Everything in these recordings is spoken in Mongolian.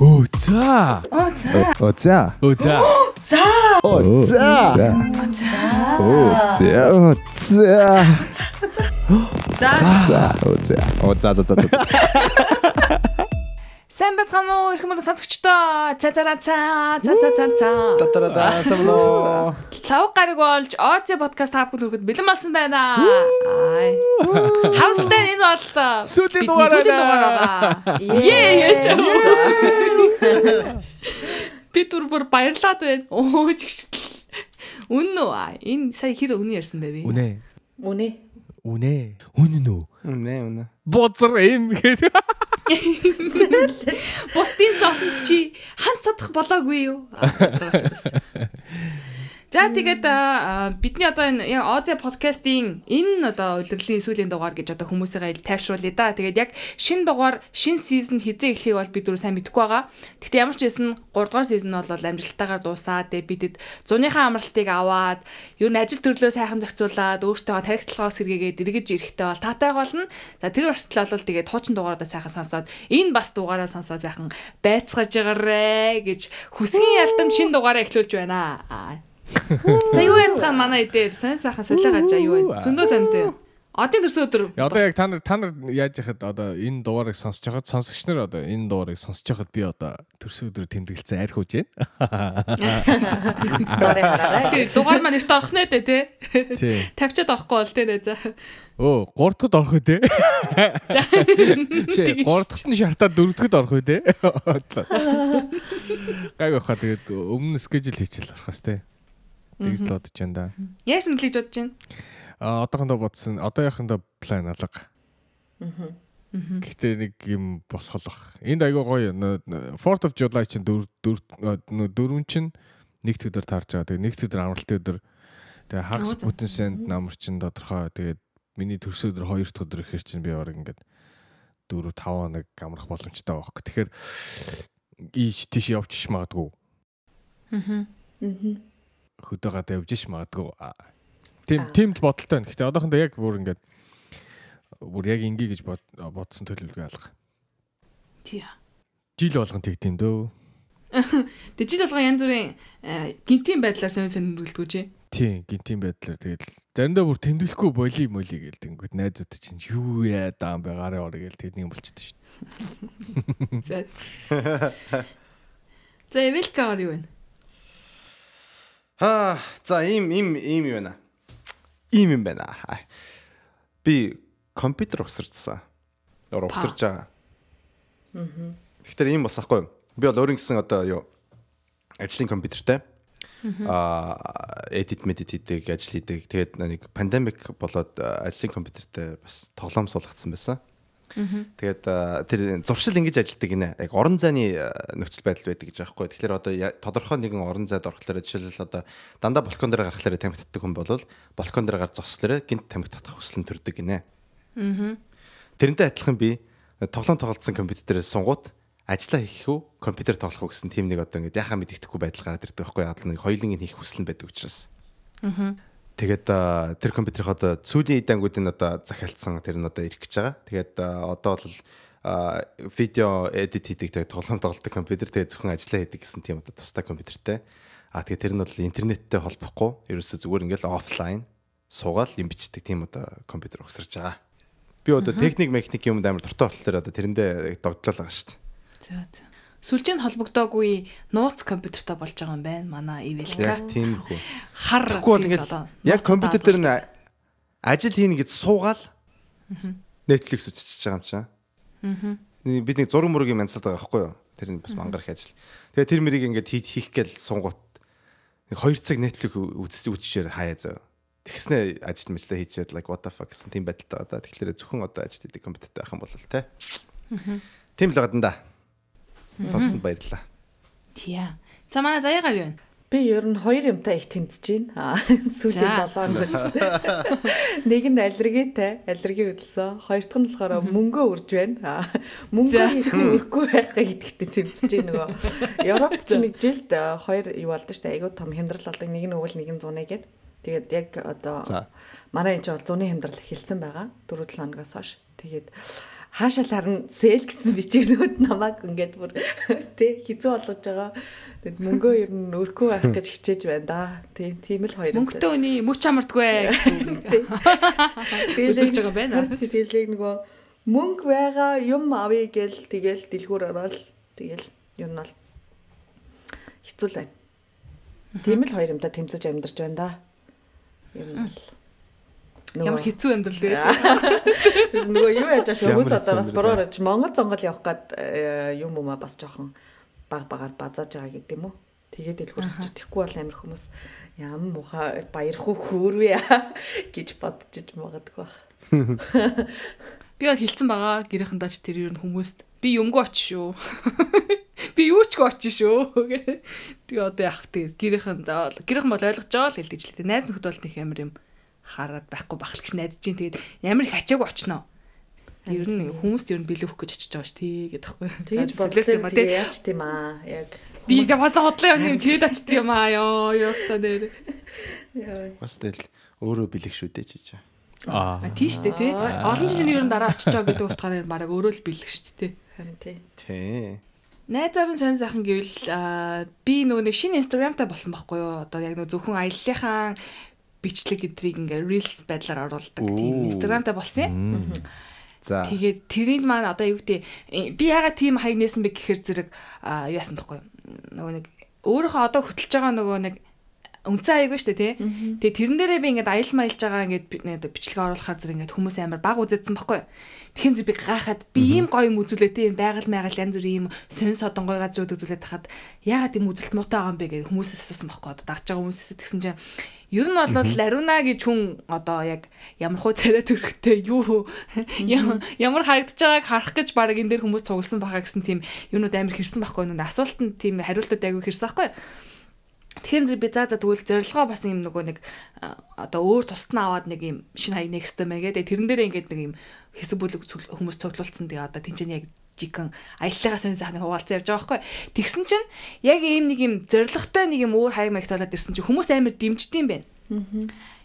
Оо за. Оо за. Оо за. Оо за. За. Оо за. За. Оо за. Оо за. За. За. Оо за. Оо за за за за. Сайн бацгаана уу их мөн сонсогчдоо. За за за за за за за. Татарада самно. Лав гараг болж ОЦ подкаст та бүхэн хүргэхэд бэлэн болсон байна. Ай. Хамстай энэ бол Сүүлийн дугаар сүүлийн байна. дугаар байгаа. Ее. Би түр бүр баярлаад байна. Оо чигш. Үнэн үү? Энэ сая хэр үнэн ярьсан би? Үнэ. Үнэ. Үнэ. Үнэн үү? Үнэ үнэ. Бузар юм гэдэг. Бусдын зовлонд чи ханц садах болоогүй юу? За тэгээд бидний одоо энэ яг Оз подкастын энэ одоо удирдлагын сүүлийн дугаар гэж одоо хүмүүсээ ил тайвшруулъя да. Тэгээд яг шин дугаар, шин сизон хизээ эхлэхийг бол бид дөрөв сайн мэдэхгүй байгаа. Гэхдээ ямар ч байсан 3 дугаар сизон бол амжилттайгаар дуусаад тэгээд бидэд зуныхаа амралтыг аваад ер нь ажил төрлөө сайхан зохицуулаад өөртөө тархитлагоос сэргээгээд эргэж ирэхтэй бол таатай болно. За тэр хүртэл бол тэгээд хуучин дугаараадаа сайхан сонсоод энэ бас дугаараа сонсоод сайхан байцгааж байгаарэ гэж хүсгийн ялдам шин дугаараа эхлүүлж байна. За юу яцхан манай эдээр сонь сайхан солио гажаа юу вэ? Зөндөө соньтой. Одын төрсөн өдөр. Одоо яг та нар та нар яаж яхад одоо энэ дугаарыг сонсож байхад сонсогч нар одоо энэ дугаарыг сонсож байхад би одоо төрсөн өдөр тэмдэглэсэн арх үж байна. Дугаар маань эрт орох нэ. Тий. Тавьчаад орохгүй бол нэ за. Оо, 3 дахьд орох үү те? Шээ, 3 дахьд нь шартаа 4 дахьд орох үү те? Гайг баха тэгээд өмнө скежл хийчихэл орох бас те. Тэгж л бодож байна да. Яаж нэлж бодож байна? А одоохондоо бодсон. Одоояхондоо план алга. Гэхдээ нэг юм болох бах. Энд айгүй гоё. 4th of July чинь 4 4 чинь нэгд өдөр таарч байгаа. Тэгээ нэгд өдөр амралтын өдөр. Тэгээ хагас бүтэн санд намар чинь тодорхой. Тэгээд миний төрсөн өдөр 2 дахь өдөр ихэр чинь би бараг ингээд 4 5 хоног амрах боломжтой байхгүй. Тэгэхээр ийж тийш явчих магадгүй. Аа. Хөдөө гадаа явж ш магадгүй. Тийм тиймд бодолтой байна. Гэхдээ одоохондоо яг бүр ингээд бүр яг ингээ гэж бод- бодсон төлөвлөгөө алга. Тий. Жил болгон тэг тийм дөө. Тэг жил болгоо янз бүрийн э, гинтийн байдлаар сонь сонь нүгэлдгүү чи. Тийм гинтийн байдлаар тэгэл заримдаа бүр тэмдэглэхгүй боли моли гэлдэг. Ингээд найзууд чинь юу яа даам бэ гарын орё гэл тэдний болчихсон шүү. За. За Эвелкагаар юу вэ? Аа, за ийм ийм ийм юм байна. Ийм юм байна. Аа. Би компьютер өгсөрчсөн. Өөр өгсөрж байгаа. Тэгэхээр ийм бас ахгүй. Би бол өөрийн гэсэн одоо юу ажлын компьютертэй. Аа, edit medit хийдэг, ажил хийдэг. Тэгээд нэг пандемик болоод а, ажлын компьютертэй бас тоглоом суулгацсан байсан. Тэгээд тэр зуршил ингэж ажилтдаг гинэ. Яг орон зайны нөхцөл байдал байдаг гэж аахгүй. Тэгэхээр одоо тодорхой нэгэн орон зайд орохдоо жишээлбэл одоо дандаа балкон дээр гарахлаараа тамхи татдаг хүн бол балкон дээр гар зослороо гинт тамхи татах хүсэл нь төрдөг гинэ. Тэрнтэй адилхан би тоглоом тоглолцсон компьютер дээрээ сунгууд ажиллаа хийх үү, компьютер тоглох уу гэсэн тийм нэг одоо ингээд яхаа мэддэхгүй байдал гараад ирдэг байхгүй яг л нэг хоёулынгийн хийх хүсэл нь байдаг учраас. Тэгээд тэр компьютерийн одоо сүүлийн эдангуудын одоо захиалцсан тэр нь одоо ирэх гэж байгаа. Тэгээд одоо бол видео эдит хийдэг тэгээд тоглоом тоглолтог компьютер тэгээд зөвхөн ажиллаа хийдэг гэсэн тийм одоо тустай компьютертэй. А тэгээд тэр нь бол интернеттэй холбохгүй ерөөсөө зүгээр ингээл офлайн суугаал юм бичдэг тийм одоо компьютер өгсөрж байгаа. Би одоо техник механик юмд амар дуртай болохоор одоо тэрэндээ догдлол байгаа шүү дээ. За за. Сүлжээнд холбогдоогүй нууц компьютертай болж байгаа юм байна. Манай Эвелка. Яг тиймэрхүү. Хар. Тийм ингээд яг компьютер дээр нь ажил хийнэ гэж суугаал Netflix үзчихэж байгаа юм чаа. Аа. Бид нэг зураг мөрөгийн мансаад байгаа байхгүй юу? Тэр нь бас мангар их ажил. Тэгээ тэр мэрийг ингээд хийх хийх гээл сунгууд нэг 2 цаг Netflix үзэж үзчихээр хаяа зав. Тэгснэ ажил мэтлээ хийчихэд like what the fuck гэсэн тийм байдалтай одоо тэгэхээр зөвхөн одоо ажил хийдэг компьютертэй байх юм бол те. Тийм л байгаа даа. Сонсон баярлаа. Тиа. За манай заяагаар юу вэ? Би ер нь хоёр юмтай их тэмцэж байна. Сүүлийн 7 хоногт. Нэг нь аллергитэй, аллерги хөдөлсөн. Хоёр дахь нь болохоор мөнгөө үрж байна. Аа мөнгөө ирэхгүй үргүй байхаа гэдэгтэй тэмцэж байна нөгөө. Европт ч нэг жилд аа, хоёр юу болдоо штэ. Айгуу том хямдрал болдог. Нэг нь өвөл нэг нь 100 гээд. Тэгээд яг одоо манай энэ бол зуны хямдрал эхэлсэн байгаа. 4-7 хоногоос хойш. Тэгээд хаашаа харна сэл гэсэн бичгэрнүүд намайг ингээд бүр тий хизүү болгож байгаа. Тэгэд мөнгөө ер нь өрхөө авах гэж хичээж байна да. Тий тийм л хоёр. Мөнгөтэй үний мөч амардгүй гэсэн үг. Үзүүлж байгаа байна. Тэгэлэг нөгөө мөнгө байгаа юм авъя гэл тэгэл дэлгүүр ороод тэгэл ер нь бол хэцүү л байна. Тийм л хоёр юмтай тэмцэж амьдарч байна да. Ер нь бол Ямар хэцүү амьдрал дээ. Нөгөө юу яаж ааш Ямар хүмүүс одоо бас амьдрал бурууж Монгол зонгол явах гад э, юм уу бас жоохон баг багаар базааж байгаа гэдэг юм уу. Тэгээд дэлгүүрс читгэхгүй бол амир хүмүүс ям муха баярх уу хөөрвэ гэж бодож магадгүй баг. Би бол хилцэн байгаа гэрийнхэндээ ч тэр нь хүмүүст би юмгүй очиж шүү. Би юу ч очиж шүү. Тэгээ одоо яах тэгээ гэрийнхэн гэрийнхэн бол ойлгож байгаа л хэлдэж л дээ. Найз нөхд бол нэг амар юм хараад байхгүй бахал гэж найдаж чинь тэгээд ямар их ачаагүй очноо. Ер нь хүмүүст ер нь бэлэвх гэж очиж байгаа ш тий гэдэг байхгүй. Тэгэж бодлоо юм а тий. яаж тийм аа яг Би яг бас бодлоо юм чид очт юм аа ёо ёоста дээр. Бас тэл өөрөө бэлэг шүү дээ чиж. Аа. Тий штэ тий. Олон жилийн ер нь дараа очиж байгаа гэдэг утгаараа бараг өөрөө л бэлэг штэ тий. харин тий. Тий. Найзаар нь сонь сайхан гэвэл аа, би нөгөө нэг шинэ инстаграмтай болсон байхгүй юу? Одоо яг нөгөө зөвхөн аяллахаа бичлэг гэдрийг ингээ reels байдлаар оруулдаг тийм инстаграмтай болсон юм. За. Тэгээд тэрийг маань одоо юу гэдэг би ягаад тийм хаяг нээсэн бэ гэхээр зэрэг яасан байхгүй юу? Нөгөө нэг өөрийнхөө одоо хөтлөж байгаа нөгөө нэг үнцэн аяг ба штэ тий. Тэгээ тэрэн дээрээ би ингээд аялал маялж байгаа ингээд би- ингээд бичлэг оруулахаар зэрэг ингээд хүмүүс амар баг үзэдсэн байхгүй юу? Тэгхийн зү би гайхаад би ийм гоё юм үзүүлээ тий байгаль майгаал янз бүрийн ийм сонь содонгой газрууд үзүүлээд тахад ягаад ийм үзэлт муутай байгаа юм бэ гэж хүмүүсээс асуусан байхгүй одоо дагж байгаа хүмүүсээс тэгсэн чинь ер нь бол Ларуна гэж хүн одоо яг ямар хуу царай төрхтэй юу ям- ямар харагдаж байгааг харах гэж баг энэ дээр хүмүүс цугласан баха гэсэн тийм юунууд амар хэрсэн байхгүй нүн асуултанд тийм хариултууд айгүй хэрсэн байхгүй Тэгэхээр зэрэг би за за тэгвэл зорилгоо бас юм нөгөө нэг одоо өөр тусдаа аваад нэг юм шинэ хаяг нэхстэй мэй гэдэг. Тэрэн дээрээ ингээд нэг юм хэсэг бүлэг хүмүүс цуглуулсан. Тэгээ одоо тэнцэн яг жигэн аяллагаа сонь сайхны хуваалцсан явж байгаа байхгүй. Тэгсэн чинь яг ийм нэг юм зорилготой нэг юм өөр хаяг маягт болоод ирсэн чинь хүмүүс амар дэмждэм байх.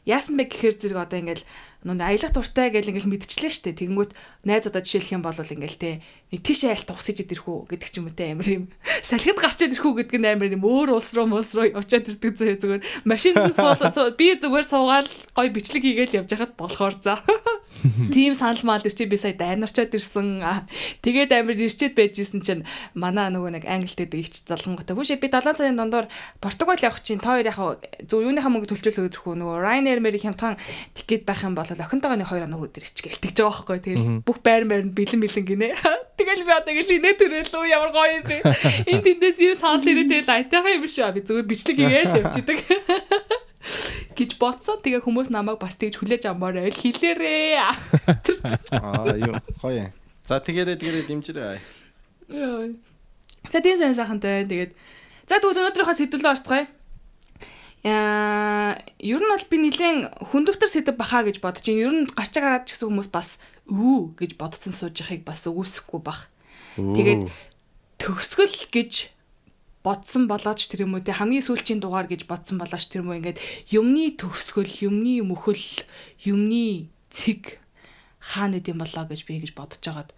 Яасан бэ гэхээр зэрэг одоо ингээл нүн аялах дуртай гэл ингээл мэдчихлээ штэ. Тэгэнгүүт найз одоо жишээлх юм бол ингээл те нэг тийш аялт тухсаж идэрх үү гэдэг ч юм уу те амар юм салхинд гарчаад ирэх үү гэдэг нь амар юм өөр улс руу мус руу явчаад ирдэг зөө зүгээр машинд суулаа би зүгээр суугаал гой бичлэг хийгээл явж хахад болохоор за. Тим санал мал ирчи би сая дайнарчаад ирсэн. Тэгээд амар ирчээд байжсэн чинь манай нөгөө нэг англид байдаг ихч залгангуйтай. Хүүшээ би 7 сарын дундуур Португал явах чинь та хоёр яг зөв юуныхаа мөнгө төлчөөл өгөх үү нөгөө Ryanair мэрийг хямдхан тикет байх юм бол охинтойгоо нэг хоёр оног өдөр ичгээ илтгэж байгаа байхгүй. Тэгэл бүх байр байранд бэлэн бэлэн гинэ. Тэгэл би одоо ингээл инээ төрөл үү ямар гоё юм бэ. Энд тэндээс юу санал ирээд тэгэл айтайхаа юм шүү. Би зүгээр бичлэг хийгээл явчихдаг гэж бодсон. Тэгээ хүмүүс намайг бас тэгж хүлээж амаар байл хэлээрээ. Аа юу гоё. За тэгээрээ тэгээрээ дэмжирээ. За тийм сайн сайхантай. Тэгээд за тэгвэл өнөөдрийнхөө сэдвлээ орцгоё. Ер нь бол би нэлээд хүндөвтөр сэдв бахаа гэж бодож байна. Ер нь гарч гараад ч гэсэн хүмүүс бас өө гэж бодсон сууж яхахыг бас үгүйсэхгүй бах. Тэгээд төгсгөл гэж бодсон болооч тэр юм уу те хамгийн сүүлчийн дугаар гэж бодсон болооч тэр юм ингээд юмны төгсгөл, юмны мөхөл, юмны цэг хаана идэм болоо гэж би гэж бодож агаад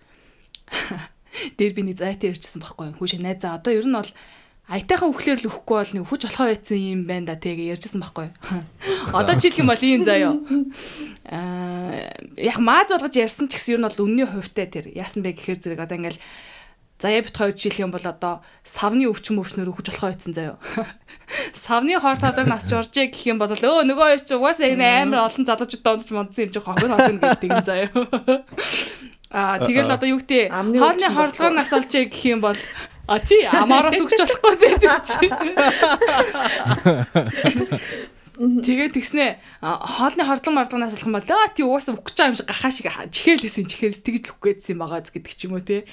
дээр би нэг зайтай ярьчихсан байхгүй юу. Хүүшээ найзаа одоо ер нь бол аятайхан үхлээр л үхэхгүй бол нэг хүч болохоо байсан юм байна да тэгээ ярьжсэн байхгүй. Одоо жишээлх юм бол ийм заяо. Аа яг мааз болгож ярьсан ч гэсэн ер нь бол үнний хувьтай тэр яасан бэ гэхээр зэрэг одоо ингээл заяа бит хоёр жишээлх юм бол одоо савны өвчин өвчнөр үхэж болохоо байсан заяо. Савны хор тодог нас жоржээ гэх юм бол өө нөгөө хоёр чи угаасаа энэ амар олон залуучууд дондж мондсон юм чи хогон хогон гэдэг юм заяо. Аа тэгэл одоо юу гэдэг хоолны өвчин хордлогоноос олжээ гэх юм бол А тий амаараас үгч болохгүй байдаг чи. Тэгээд тэгснэ хоолны хордлон мордлоноос алах юм бол аа тий угаасаа үгч байгаа юм шиг гахаа шиг чихээлсэн чихээс тэгж л үхгээдсэн юм байгаа гэдэг ч юм уу тий.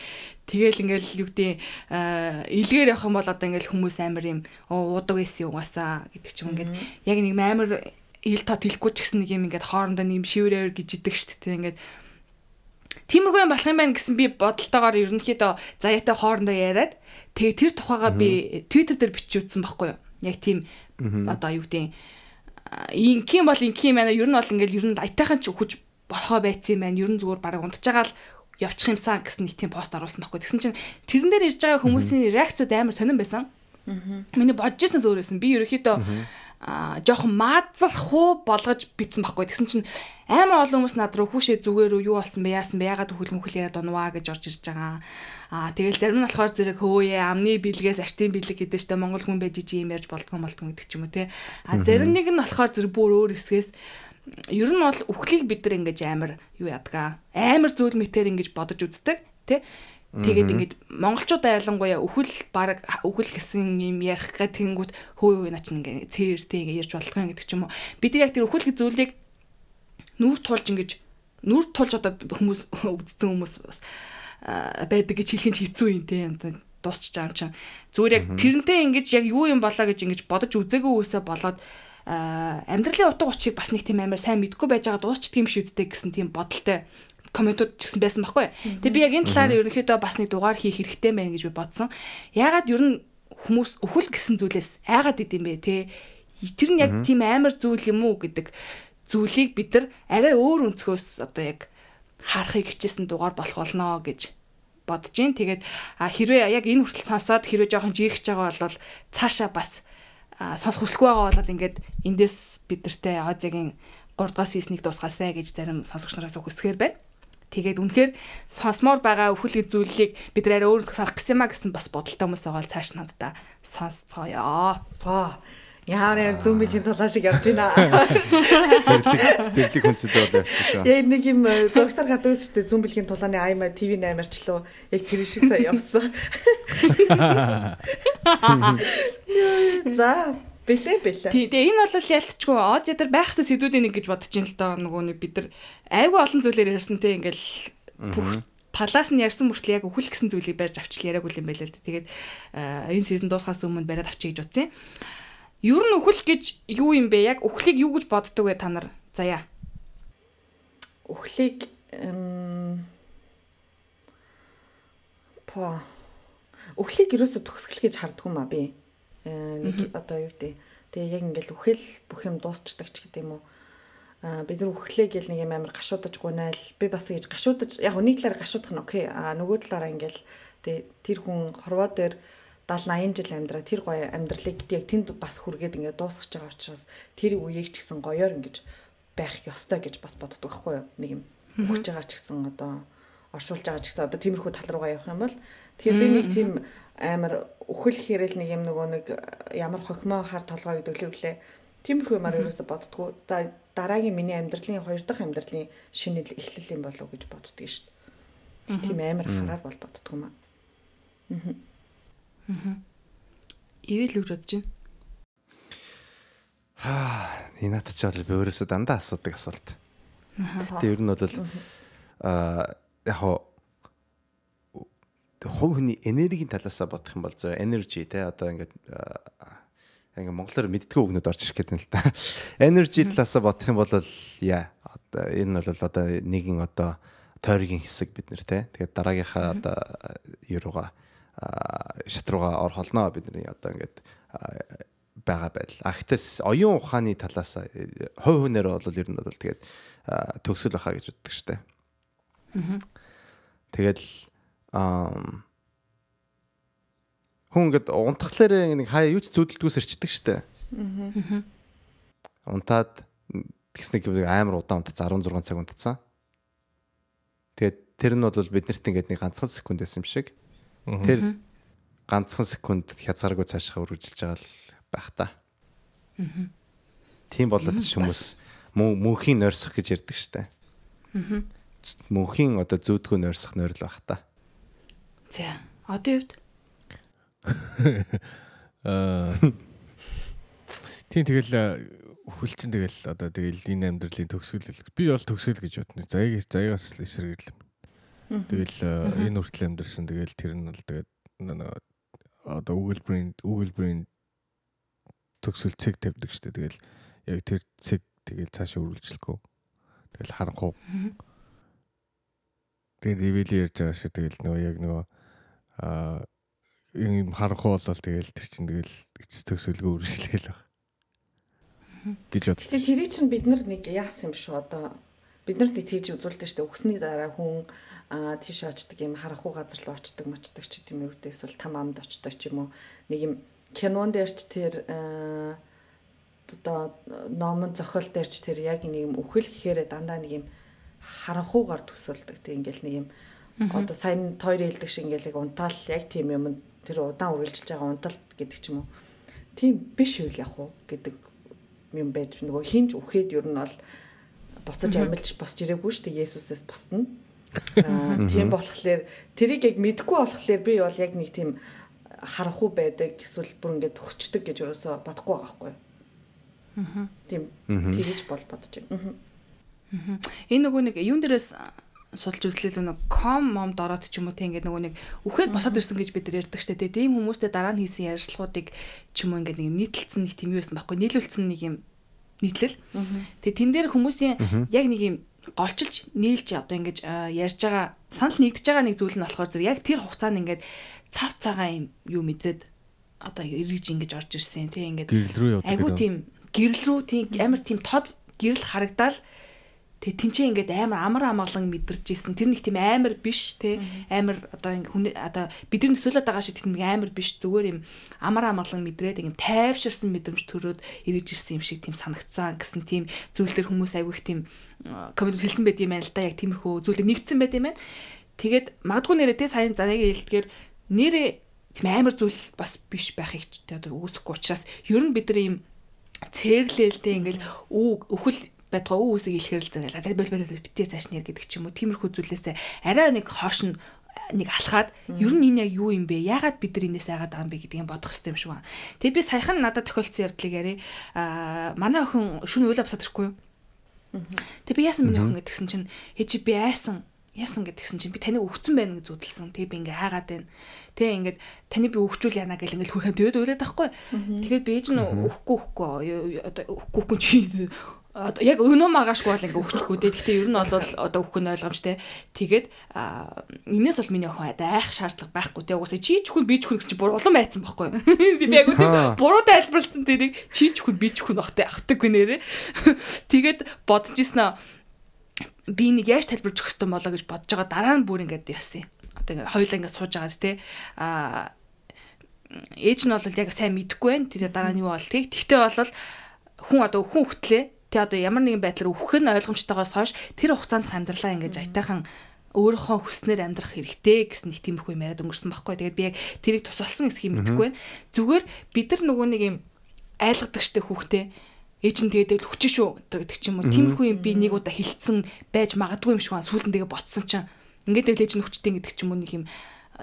Тэгэл ингээл юу гэдэг илгээр явах юм бол одоо ингээл хүмүүс амар юм уудаг байсан угаасаа гэдэг ч юм ингээд яг нэг амар ил тот хэлэхгүй ч гэсэн нэг юм ингээд хоорондоо нэм шиврээр гэж идэг штт тий ингээд Тиймэрхүү юм болох юм байна гэсэн би бодолтойгоор ерөнхийдөө заяатай хоорондоо яриад тэгээ тэр тухайгаа би Twitter дээр бичүүлсэн байхгүй юу. Яг тийм одоо юу гэдэг юм бол юм байна. Ер нь бол ингээл ер нь аятайхан ч өгч болохоо байцсан юм байна. Ер нь зүгээр бараг унтж байгаа л явчих юмсан гэсэн нэг тийм пост оруулсан байхгүй. Тэгсэн чинь тэрэн дээр ирж байгаа хүмүүсийн реакцууд амар сонирн байсан. Миний бодож ирсэн зөөрөөсөн. Би ерөөхдөө жоохон маазлах уу болгож битсэн байхгүй. Тэгсэн чинь амар олон хүмүүс над руу хүүшээ зүгээр үү юу болсон бэ яасан бэ ягаад үхэл мүхэл яриад унваа гэж орж ирж байгаа. Аа тэгэл зарим нь болохоор зэрэг хөөе амны бэлгээс аштын бэлэг гэдэг чинь Монгол хүн байж чи юм ярьж болдгоо болдгоо гэдэг ч юм уу те. А зарим нэг нь болохоор зэрэг бүр өөр хэсгээс ер нь бол үхлийг бид нар ингэж амар юу ядгаа амар зүйл мэтэр ингэж бодож үздэг тий Тэгээд ингэж монголчууд айлангуяа үхэл баг үхэл гэсэн юм ярих гад тэнгүүт хөө юу нач ингэ цээртэй ингэ ярьж болтгоо гэдэг ч юм уу. Бид яг тэр үхэл зүйлийг нүүр тулж ингэж нүүр тулж одоо хүмүүс үздсэн хүмүүс бас байдаг гэж хэлэх нь хэцүү юм те дуусч байгаа юм чинь. Зүгээр яг тэрнтэй ингэж яг юу юм болоо гэж ингэж бодож үзээгүй үсээ болоод амьдралын утга учирыг бас нэг тийм амар сайн мэдгүй байж байгаа дуусчдаг юм шиг үздэй гэсэн тийм бодолтой комментууд ч гэсэн байсан байхгүй. Тэгээ би яг энэ талаар ерөнхийдөө бас нэг дугаар хийх хэрэгтэй байна гэж би бодсон. Яагаад ер нь хүмүүс өхөл гэсэн зүйлээс айгаад идэм бэ те? Тэр нь яг тийм амар зүйл юм уу гэдэг зүйлийг бид нар арай өөр өнцгөөс одоо яг харахыг хичээсэн дугаар болох болно гэж бодож гин. Тэгээд хэрвээ яг энэ хүртэл сонсоод хэрвээ жоохон жигч байгаа бол цаашаа бас сонсох хүсэлгүй байгаа бол ингээд эндээс бид нартэй Азиагийн 3 дугаар сизнийг дуусгаасай гэж зарим сонсогч нараас хүсгээр байна. Тэгээд үнэхээр сонсмоор байгаа өхөл зүйлийг бид арай өөр сарах гэсэн юм а гэсэн бас бодолтой хүмүүс байгаа л цааш надаа сонсцгоё. Боо. Яарэ зүүмбилийн тулаа шиг явж байна. Зэрдэг зэрдэг хүнсэд бол явчихсан шүү. Яг нэг юм зургатар гадаг шүү дээ зүүмбилийн тулааны аймаа ТV 8-арчлуу яг тэр шиг сая явсан. За Бэлээ бэлээ. Тий, тэгээ энэ бол ялцчгүй Оз ядар байх хэвээр сэдвүүдийн нэг гэж бодож ин л доо нөгөө нэг бид нар айгүй олон зүйлээр ярьсан те ингээл бүх талаас нь ярьсан мөртлөө яг өхөл гэсэн зүйлийг барьж авчил яриаг үл юм байлаа л да. Тэгээд энэ сизон дуусахаас өмнө бариад авчиж гэж утсан. Ер нь өхөл гэж юу юм бэ? Яг өхлийг юу гэж боддог вэ та нар? Заяа. Өхлийг по өхлийг ерөөсө төгсгөл гэж харддаг юм а би нэг одоо юу гэдэг. Тэгээ яг ингээл үхэл бүх юм дуусчдаг ч гэдэг юм уу. Аа бид нар үхлээ гэл нэг юм амар гашуудаж гунайл. Би бас тэгэж гашуудаж яг нэг талаар гашуудах нь окей. Аа нөгөө талаараа ингээл тэр хүн хорвоо дээр 70 80 жил амьдраа тэр гоё амьдралыг яг тэнд бас хүргээд ингээд дуусгаж байгаа учраас тэр үеийг ч гэсэн гоёор ингэж байх ёстой гэж бас боддог байхгүй юу нэг юм өгч байгаа ч гэсэн одоо оршуулж байгаа ч гэсэн одоо тиймэрхүү тал руугаа явах юм бол тэгэхээр би нэг тийм амар үхэл хэрэл нэг юм нөгөө нэг ямар хохимоо хар толгой гэдэг л үлээ. Тиймэрхүү юмар ерөөсө боддгоо. За дараагийн миний амьдралын хоёр дахь амьдралын шинэ эхлэл юм болов уу гэж боддөг шүү дээ. Тийм амар хараар бол боддгоо маа. Аа. Аа. Ивэл үг бодож байна. Аа, энэ надад ч бол би өөрөөсөө дандаа асуудаг асуулт. Аа. Тэр ер нь бол аа яг хоо хувь хүний энергийн талаасаа бодох юм бол зөө energy те одоо ингээд ингээ монголоор мэдтгүү үгнүүд орж ирэх гэдэг нь л та. Energy талаасаа бодох юм бол яа одоо энэ бол одоо нэгэн одоо тойргийн хэсэг бид нэр те. Тэгээд дараагийнхаа одоо юугаа шатрууга орох болно бидний одоо ингээд байгаа байдал. А гэтээс оюун ухааны талаас хувь хүнээр бол ер нь бол тэгээд төгсөл баха гэж боддог штэ. Тэгээд хүн ингээд унтахлаар нэг хаяа юу ч зүудэлдгүүс ирчдэг штэ. Аа. Унтаад тэгснэг амар удаан унтած 16 цаг унтцсан. Тэгээд тэр нь бол биднэрт ингээд нэг ганцхан секунд байсан юм шиг. Тэр ганцхан секунд хязгааргүй цаашаа үргэлжилж байгаа л байх та. Аа. Тийм болоод хүмүүс мөнхийн нойрсох гэж ярьдаг штэ. Аа. Мөнхийн одоо зүүдгөө нойрсох нойр л байх та. За одоо ювд? Аа Тийм тэгэл өхөлчин тэгэл одоо тэгэл энэ амьдралын төгсгөл би бол төгсгөл гэж бодно. Заяг заягаас л эсэргэл. Тэгэл энэ хүртэл амьдрсан тэгэл тэр нь бол тэгээд одоо өгүүлбэрийн өгүүлбэрийн төгсгөл цэг тавьдаг штэ. Тэгэл яг тэр цэг тэгэл цаашаа үргэлжлэхгүй. Тэгэл харанхуу. Тэгээд ивэли ярьж байгаа шиг тэгэл нөгөө яг нөгөө аа юм харанхуу болол тэгэл тэр чинь тэгэл эцэс төсөөлгөө үргэлжлэгээл баг. гэж бод. Тэгээ тэрий чинь бид нар нэг яасан юм шүү одоо бид нарт тийж үзүүлдэг шүү дээ. Өгсний дараа хүн аа тийш очдөг юм харахгүй газар руу очдөг мочдөг ч тийм үү эсвэл там амд очдөг ч юм уу. Нэг юм кинон дээрч тэр одоо номон зохиол дээрч тэр яг нэг юм үхэл гэхээр дандаа нэг юм харанхуугаар төсөөлдөг. Тэг ингээл нэг юм одоо сайн тойр хэлдэг шиг ингээл унтаал яг тийм юм тэр удаан үргэлжилж байгаа унталт гэдэг ч юм уу. Тийм биш үл яг уу гэдэг юм байж нөгөө хинж үхээд ер нь бол буцаж амьлж босч ирээгүй шүү дээ Есүсээс босдно. Аа тийм болохоор тэрийг яг мэдгүй болохоор би бол яг нэг тийм харахгүй байдаг эсвэл бүр ингээд төгсчдөг гэж ерөөсө бодохгүй байгаа юу. Аа. Тийм тэгэж бол бодож байна. Аа. Энэ нөгөө нэг юун дээрээс судалж үзлээ нэг ком мом дороод ч юм уу тийм ингээд нөгөө нэг үхээд босоод ирсэн гэж бид нар ярьдаг штэ тийм. Хүмүүстэй дараа нь хийсэн ярилцлагуудыг ч юм уу ингээд нэг нийтлэлцэн нэг тийм юу байсан байхгүй нийлүүлсэн нэг юм нийтлэл. Тэгээ тэн дээр хүмүүсийн яг нэг юм голчилж нийлж одоо ингэж ярьж байгаа санал нэгдэж байгаа нэг зүйл нь болохоор зэрэг яг тэр хугацаанд ингээд цав цагаан юм юу мэдрээд одоо эргэж ингэж орж ирсэн тийм ингээд гэрэл рүү явдаг. Айгу тийм гэрэл рүү тийм амар тийм тод гэрэл харагдаал Тэгээ тэнцээ ингээд амар амар амгалан мэдэрч ийсэн. Тэр нэг тийм амар биш те амар одоо хүн одоо бидний төсөөлөд байгаа шиг тийм амар биш. Зүгээр юм амар амгалан мэдрээд ингээд тайвширсан мэдрэмж төрөөд ирэж ирсэн юм шиг тийм санагцсан гэсэн тийм зүйлээр хүмүүс айгүй их тийм коммент хэлсэн байт юм байна л да. Яг тиймэрхүү зүйлийг нэгдсэн байт юм байна. Тэгээд магадгүй нэрээ те сайн заныг хэлдгээр нэрээ тийм амар зүйл бас биш байхыг одоо үүсэхгүй учраас ер нь бид нар ийм цээрлэлтэй ингээл үг байтгаа үү үсэг зэрэг за бөл бөл битээ цааш нэр гэдэг ч юм уу тиймэрхүү зүйлээсээ арай нэг хоош нь нэг алхаад ер нь энэ яг юу юм бэ? Яагаад бид нар энэс айгаад байгаа юм бэ гэдгийг бодох хэрэгтэй юм шиг байна. Тэгээ би саяхан надад тохиолдсон явдлыг яриа. Аа манай охин шүн уйлаа босоод ирэхгүй юу? Тэгээ би яасан миний охин гэдгсэн чинь хээ чи би айсан яасан гэдгсэн чинь би таныг өгцөн байна гэж зүтэлсэн. Тэгээ би ингээ хаагаад байна. Тэгээ ингээд таны би өгчүүл яана гэл ингээл хөрхөм дээд уйлаад байхгүй. Тэгээд би ээж нь өгөхгүй өгөхгүй одоо өгөхгүй чи одоо яг өнөө магаашгүй бол ингээ өгчихгүй дээ. Гэхдээ ер нь бол одоо өгөх нь ойлгомжтой. Тэгээд энэс бол миний охин айх шаардлага байхгүй дээ. Угаасаа чи чүхэн би чүхэн гэсэн чи бүр улам айцсан байхгүй. Би яг үгүй буруу тайлбарлсан тэрийг чи чүхэн би чүхэн багтай ахтаггүй нэрээ. Тэгээд бодож ирсэн би нэг яаж тайлбарч өгөх юм болоо гэж бодож байгаа дараа нь бүр ингээд яасан. Одоо ингээ хоёулаа ингээ сууж байгаа тий. А ээж нь бол яг сайн мэдэхгүй байна. Тэгээ дараа нь юу бол тий. Тэгтээ бол хүн одоо хүн хөтлөө Тэ одоо ямар нэгэн байдлаар өвөх нь ойлгомжтойгоос хойш тэр хугацаанд амьдралаа ингэж аятайхан өөрийнхөө хүснээр амьдрах хэрэгтэй гэсэн нэг тиймэрхүү юм яриад өнгөрсөн байхгүй. Тэгээд би яг тэрийг тусалсан хэсгийг мэдэхгүй байна. Зүгээр бид нар нөгөө нэг юм айлгадаг штэ хүүхдээ ээж нь тэгээд хүчин шүү гэдэг ч юм уу. Тиймэрхүү юм би нэг удаа хилцсэн байж магадгүй юм шиг байна. Сүүлдэн тэгээ ботсон чинь ингээд ээж нь хүчтэй гэдэг ч юм уу нэг юм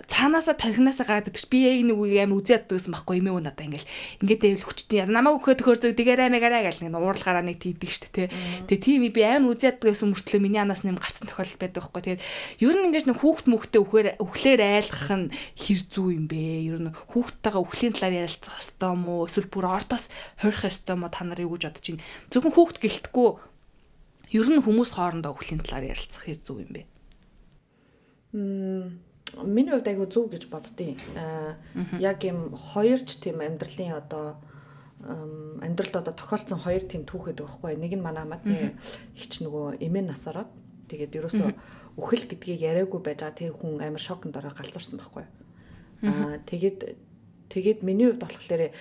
цаанаасаа тархинасаа гараад идэж би яг нэг үе амар үзээд дагсан байхгүй юм уу надаа ингээл. Ингээд дэвэл хүчтэй. Намайг өгөхөд хөрзөг дигэрэ мэгэрэ гэл нэг уурлахаараа нэг тийдэг штэ тий Тэгээ тийм би амар үзээд дагсан мөртлөө миний анаас нэм гарцсан тохиолдол байдаг байхгүй. Тэгээд ер нь ингээд нэг хүүхд мөхтэй өхөр өхлөөр айлгах нь хэр зүү юм бэ? Ер нь хүүхдтэйгээ өхлийн талаар ярилцах хэвээр юм уу? Эсвэл бүр ортоос хойрох хэвээр юм уу та нар юу гэж бодож байна зөвхөн хүүхд гэлтэхгүй ер нь хүмүүс хоорондоо өхлийн талаар ярилцах хэр зүү юм бэ? Мм миний хувьд айгүй зөв гэж боддیں۔ Аа яг юм хоёрч тийм амьдралын одоо амьдралд одоо тохиолдсон хоёр тийм түүх гэдэг байхгүй. Нэг нь манай хамаатны ихч нөгөө эмээ нас ороод тэгээд ерөөсөө үхэл гэдгийг яриаггүй байж байгаа тэр хүн амар шокнд ороо галзуурсан байхгүй. Аа тэгээд тэгээд миний хувьд болохоор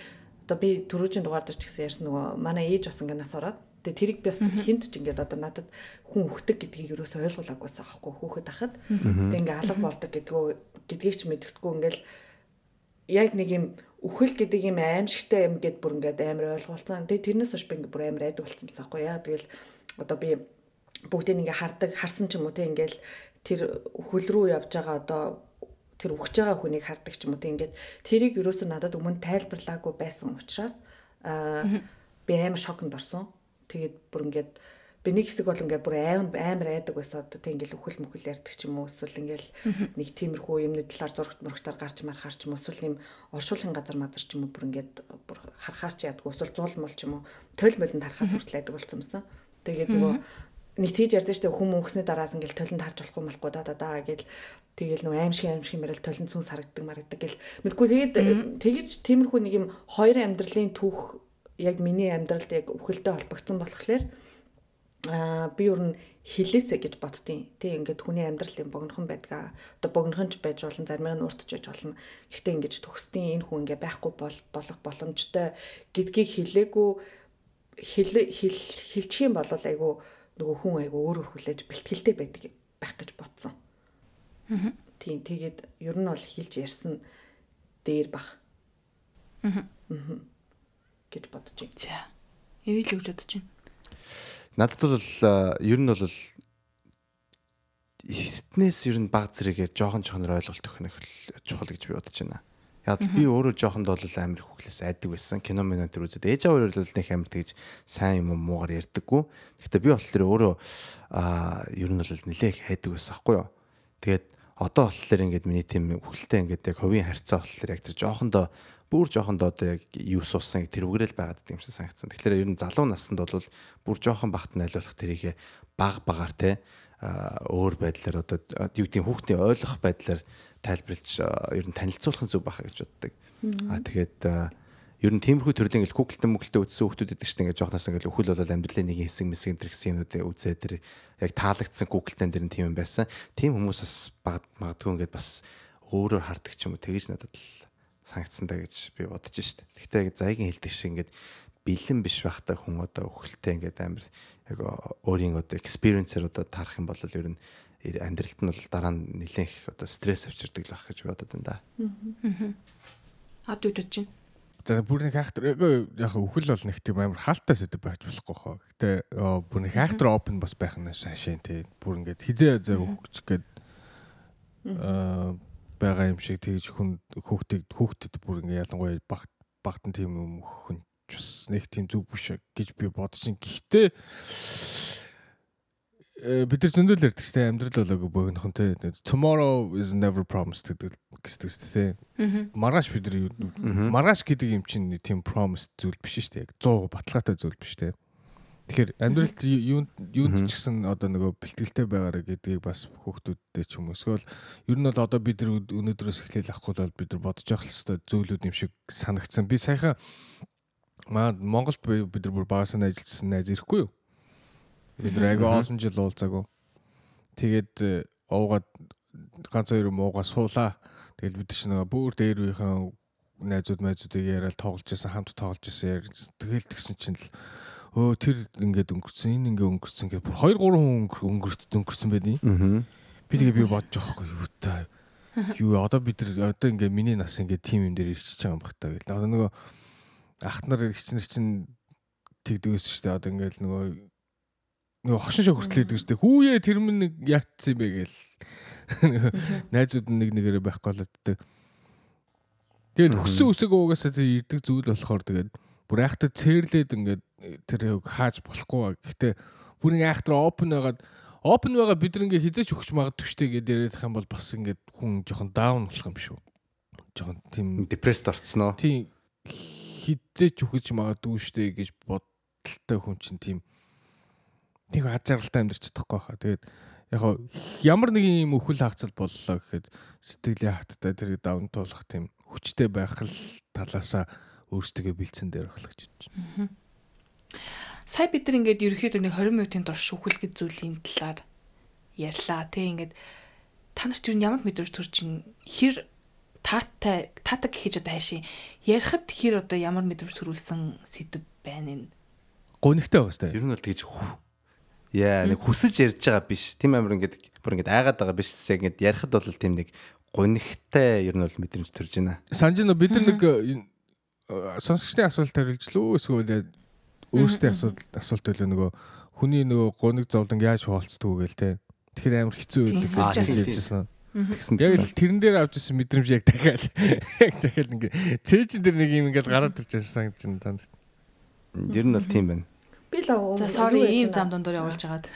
одоо би түрүүжийн дугаар дээр ч гэсэн ярьсан нөгөө манай ээж бас ингээ нас ороод Тэгээ тэрийг бас хинт ч ингээд одоо надад хүн өгдөг гэдгийг юусоо ойлгуулаагүйсэн аахгүй хүүхэд ахад. Тэгээ ингээ алга болдог гэдгөө гэдгийг ч мэдгэдэггүй ингээл яг нэг юм үхэл гэдэг юм аимшигтай юм гэд бүр ингээд амар ойлгуулсан. Тэгээ тэрнээс хойш би ингээд бүр амар айдаг болсон байсан аахгүй яа. Тэгэл одоо би бүгдийг ингээ хардаг харсан ч юм уу те ингээл тэр үхэл рүү явж байгаа одоо тэр үхэж байгаа хүнийг хардаг ч юм уу те ингээд тэрийг юусоо надад өмнө тайлбарлаагүй байсан учраас аа би амар шоконд орсон. Тэгээд бүр ингээд би нэг хэсэг бол ингээд бүр айн амар айдаг байсан одоо тэг ингээл үхэл мүхэл ярьдаг ч юм уу эсвэл ингээл нэг тиймэрхүү юмны талаар зурагт мөрөгтөр гарч мархаар ч юм уу эсвэл юм оршуулгын газар мазар ч юм уу бүр ингээд бүр харахаар ч ядгүй эсвэл зуул мул ч юм уу тойл молонд харахаас хүртэл айдаг болсон юмсан. Тэгээд нөгөө нэг тийж ярьдаг штэ хүм мөнгөсний дараас ингээл толинд харж болохгүй малгүй да да да гэл. Тэгэл нөгөө аимшиг аимшиг мэрэл толинд сүнс харагдаг марагдаг гэл. Мэдгүй тэгээд тэгэж тиймэрхүү нэг юм хоёр амьдралын түүх яг миний амьдралд яг үхэлтэй холбогдсон болохоор аа би ер нь хилээсэ гэж боддtiin. Тэ ингээд хүний амьдрал юм богнохон байдгаа. Одоо богнохонч байж болно, зарим нь уртж байж болно. Гэхдээ ингээд төгсдийн энэ хүн ингээд байхгүй бол болох боломжтой гэдгийг хилээгүй хил хил хилчих юм бол айгүй нөгөө хүн айгүй өөр өөр хүлээж бэлтгэлтэй байдаг байх гэж бодсон. Аа. Тийм тэгээд ер нь бол хилж ярьсан дээр бах. Аа. Аа гэж бодож байна. За. Эвэл үгж бодож байна. Надад бол ер нь бол эртнээс ер нь баг зэрэгээр жоохон чонор ойлголт өгөх чухал гэж би бодож байна. Яг би өөрөө жоохонд бол амар хүүхлээс айдаг байсан. Кино минь төр үзээд ээж аваа өөрөө л нэг амар тэгж сайн юм муугаар ярьдаггүй. Гэхдээ би болохоор өөрөө аа ер нь бол нилээх хайдаг байсан аахгүй юу. Тэгээд одоо болохоор ингээд миний тийм хүүхэлтэй ингээд яг хувийн харьцаа болохоор яг тэр жоохондоо бүр жоохондоо одоо яг юу суусан тэрвгэрэл байгаад юм шиг санагдсан. Тэгэхээр ер нь залуу наснд бол бүр жоохон багт найлуулах тэрийг баг багаар те өөр байдлаар одоо юу гэдэг хүүхдийн ойлгох байдлаар тайлбарлаж ер нь танилцуулах нь зөв баха гэж боддог. Аа тэгээд ер нь тиймэрхүү төрлийн ингээл Google-тэн мөглөлтөд үтсэн хүмүүс байдаг шүү дээ. Ингээд жоохноос ингээл өхөл бол амьдралын нэг хэсэг мэсэг энэ гэсэн юмнуудыг үзээ тэр яг таалагдсан Google-тэн дэр нь тийм юм байсан. Тийм хүмүүс бас магадгүй ингээд бас өөрөөр хардаг ч юм уу тэгэж надад л санагдсан даа гэж би бодож штэ. Гэхдээ зайгийн хэлдэг шиг ингээд бэлэн биш байхтай хүн одоо өхөлтэй ингээд амар яг өөрийн одоо experience-ээр одоо тарах юм бол ер нь амьдралд нь бол дараа нь нэлээх одоо стресс авчирдаг л байх гэж бодод байна да. Аа дүүж бодож байна. За бүрний хайхтар яг өхөл бол нэг тийм амар хаалттай сэдв байж болохгүй хоо. Гэтэ бүрний хайхтар open бас байх нь шашин тий. Бүр ингээд хизээ зөө өгч гээд аа байгаа юм шиг тэгж хүн хүүхдэд хүүхдэд бүр ингээ ялангуяа багт багт нь тийм юм хүн бас нэг тийм зүг биш гэж би бодож ин гэхдээ э, бид нар зөндөл ярьдаг шүү дээ амьдрал болоогүй богинохон те. Tomorrow is never promised гэдэг гэсэн шүү дээ маргааш бид нар маргааш гэдэг юм чинь тийм promise зүйл биш шүү дээ яг 100 баталгаатай зүйл биш те Тэгэхээр амьдралд юунд юунд ч гэсэн одоо нөгөө бэлтгэлтэй байгаарэ гэдгийг бас хүүхдүүдтэй ч юм уу эсвэл ер нь бол одоо бид нар өнөөдрөөс эхлээл авахгүй бол бид нар бодож явах хэвээр зүйлүүд юм шиг санагдсан. Би саяхан маа Монголд бид нар бүр багасаа ажилласан найз ирэхгүй юу? Бид нар аяга олон жил уулзаагүй. Тэгээд э, уугаад ганц хоёр муугаа суулаа. Тэгэл бид чинь нөгөө бүр дээр үеийнхэн найзууд майзуудыг яриад тоглож исэн хамт тоглож исэн. Тэгэл тэгсэн чинь л өө тэр ингээд өнгөрцөн энэ ингээд өнгөрцөн гэж бүр 2 3 хүн өнгөрт өнгөрцөн байдیں۔ Аа. Би тэгээ би бодож байгаа юу та. Юу одоо бид нар одоо ингээд миний нас ингээд тим юм дээр ирчихэж байгаа юм бах та гэл. Одоо нөгөө ах нар ихчнэр чинь тэгдэгээс шүү дээ. Одоо ингээд нөгөө нөгөө хошин шог хүртэл идэг шүү дээ. Хүүе тэр мэн нэг яатсан юм бэ гээл. Найзууд нэг нэгээрээ байхгүй болоод. Тэгээд хөссөн үсэг уугаасаа тэр ирдэг зүйл болохоор тэгээд бүр айхтар цээрлээд ингээд тэр хааж болохгүй. Гэхдээ бүр ингээ айхтар open байгаад open байгаа бид ингээ хизээч өгч магадгүй штэ гэдээ яриадах юм бол бас ингээ хүн жоохон down болох юм шүү. Жоохон тийм depressed орцсон уу? Тийм хизээч өгч магадгүй штэ гэж бодолтой хүн чинь тийм тийм аз жаргалтай амьдарч чадахгүй хаа. Тэгээд яг ямар нэг юм өхөл хаагцал боллоо гэхэд сэтгэлийн хаттай тэр давн туулах тийм хүчтэй байх л талаасаа өөрсдөө бэлдсэн дээр л гэж байна. Сая бид нар ингээд ерөөхдөө нэг 20 минутын турш шүүхэлгэд зүйлийн талаар ярьлаа. Тэ ингээд та нарт юу ямар мэдрэмж төрж ин хэр таатай таатаг гэхэж одоо хайшин ярихад хэр одоо ямар мэдрэмж төрүүлсэн сэдв байна энэ. Гонигтай байгаа сте. Ер нь бол тэгж Яа нэг хүсэж ярьж байгаа биш. Тим амир ингээд бүр ингээд айгаад байгаа биш. Ингээд ярихад бол тийм нэг гонигтай ер нь бол мэдрэмж төрж байна. Санж нь бид нар нэг сонсогчдын асуулт хариулж лөө эсвэл өөрсдийн асуулт асуулт байлаа нөгөө хүний нөгөө гуниг зовлон яаж хуваалцдаг гээл те. Тэгэхээр амар хэцүү байдаг гэж хэлжсэн. Тэгсэн яг л тэрэн дээр авч ирсэн мэдрэмж яг дахиад яг дахиад ингээ цээжин дээр нэг юм ингээл гараад ирж байсан гэж танд. Ер нь бол тийм байна. Би л За sorry ийм зам дундуур явуулж агаад.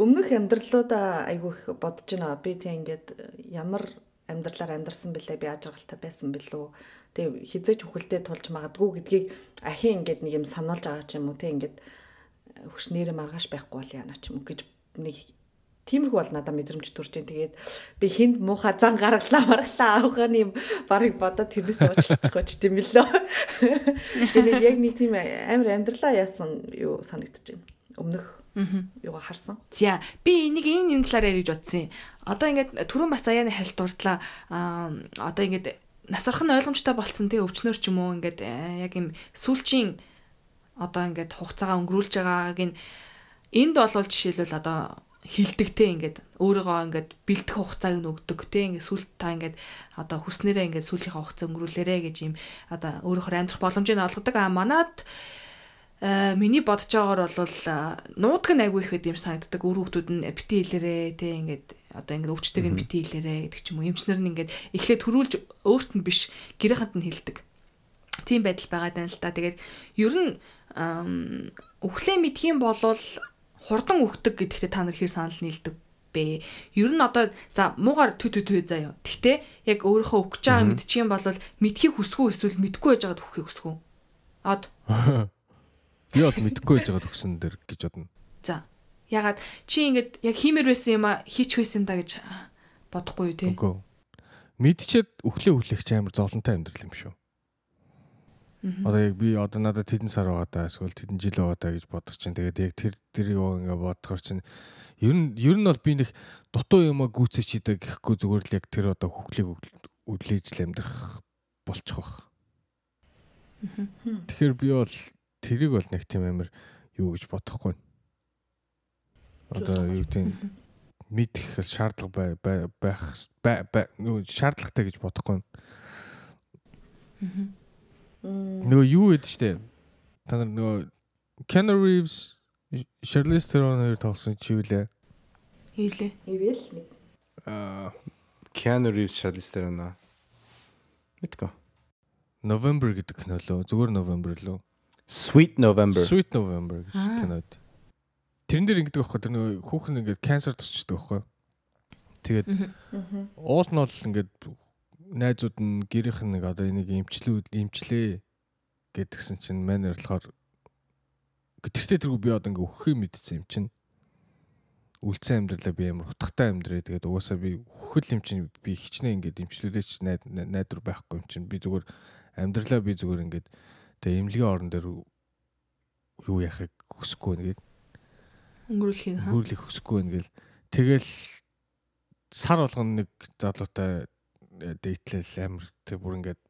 Өмнөх амьдралуудаа айгүй их бодож байна. Би тийм ингээд ямар амьдралаар амьдарсан бэлээ би ажиргалтай байсан бэлөө Тэгээ хизээч хөхөлтэй тулж магадгүй гэдгийг ахин ингээд нэг юм сануулж байгаа ч юм уу те ингээд хөшнээрээ маргааш байхгүй бол яана ч юм уу гэж нэг тиймэрхүү бол надад мэдрэмж төрж जैन. Тэгээд би хинд муухай зан гаргалаа маргалаа аавганы юм барыг бодоод тэрнээс уучлахгүй ч тийм билээ. Тэгээд яг нэг тийм амар амьдралаа яасан юу байна. Өмнөх Юугаа харсан. За би энийг энэ юм талаар яриж бодсон юм. Одоо ингээд түрүүн бас заяаны хальт дурдлаа аа одоо ингээд насарх нь ойлгомжтой болцсон тий өвчнөр ч юм уу ингээд э, яг юм сүүлчийн одоо ингээд хугацаагаа өнгөрүүлж байгааг нь энд болвол жишээлбэл одоо хилдэгтэй ингээд өөрийгөө ингээд бэлдэх хугацааг нь өгдөг те ингээд сүлт та ингээд одоо хүснээрээ ингээд сүүлийнхээ хугацаа өнгөрүүлээрэ гэж юм одоо өөрөөр амьдрах боломжийг олгодог а манад Э, миний бодож байгаагаар бол нуудаг нь айгүй ихэд юм санагддаг. Өөр хүмүүс нь бити хэлээрээ те ингээд одоо ингээд өвчтөг нь бити хэлээрээ гэдэг ч юм уу. Эмчнэр нь ингээд эхлээд төрүүлж өөрт нь биш гэрээхэнд нь хэлдэг. Тийм байдал байгаа даа л та. Тэгээд ер нь өглөө мэдхийн болвол хурдан өгдөг гэдэгтээ та нар хэр санал нийлдэг бэ? Ер нь одоо за муугар тө тө тө заяа. Тэгтээ яг өөрийнхөө өгч байгаа мэдчихэм бол мэдхийг хүсгүй эсвэл мэдгүй байж байгаад өгөхийг хүсгүй. Од бол мэдэхгүй байж байгаа төгсөн дэр гэж бодно. За. Ягаад чи ингээд яг хиймэр байсан юм а хийч байсан да гэж бодохгүй юу те. Үгүй. Мэдчихэд өглөө өглөөгч амар зовлонтой амьдрал юм шүү. Одоо яг би одоо надад тэдэн сар байгаа даа эсвэл тэдэн жил байгаа даа гэж бодож чинь тэгээд яг тэр тэрийг ингээ бодохоор чинь ер нь ер нь бол би нэг дутуу юм а гүцэж идэ гэхгүй зүгээр л яг тэр одоо хөглийг үдлээж л амьдрах болчих واخ. Тэгэхээр би бол тэрийг бол нэг тийм амар юу гэж бодохгүй. Одоо юу гэдэг мэдэх шаардлага байх байх шаардлагатай гэж бодохгүй. Нөгөө юу гэдэг штэ. Та нар нөгөө Keanu Reeves, Charlize Theron хоёр тоглосон чи юу лээ? Хийлээ. Ивэл мэд. Аа Keanu Reeves, Charlize Theron аа. Мэдгүй. November гэдэг кино лөө. Зүгээр November лөө. Sweet November. Sweet November гэж кинод. Тэрэн дээр ингэдэг байхгүй тэр нөгөө хүүхэн ингээд канцер тусчдаг байхгүй. Тэгээд уул нь бол ингээд найзууд нь гэрийнх нь нэг одоо энийг эмчлүү эмчлээ гэдгсэн чинь манер болохоор гэтэртэй тэргүй би одоо ингээ өөхөө мэдсэн юм чинь. Үлдсэн амьдралаа би амар утгатай амьдрээ. Тэгээд угаасаа би өөхөл юм чинь би хичнээн ингээд эмчлүүлээч найдвар байхгүй юм чинь. Би зүгээр амьдралаа би зүгээр ингээд Тэгээ эмнэлгийн орон дээр юу яхахыг хүсэхгүй нэгээд өнгөрүүлэхийг хаа. Өнгөрүүлэх хүсэхгүй нэгээл тэгэл сар болгоно нэг залуутай дээтлэл амир тэг бүр ингээд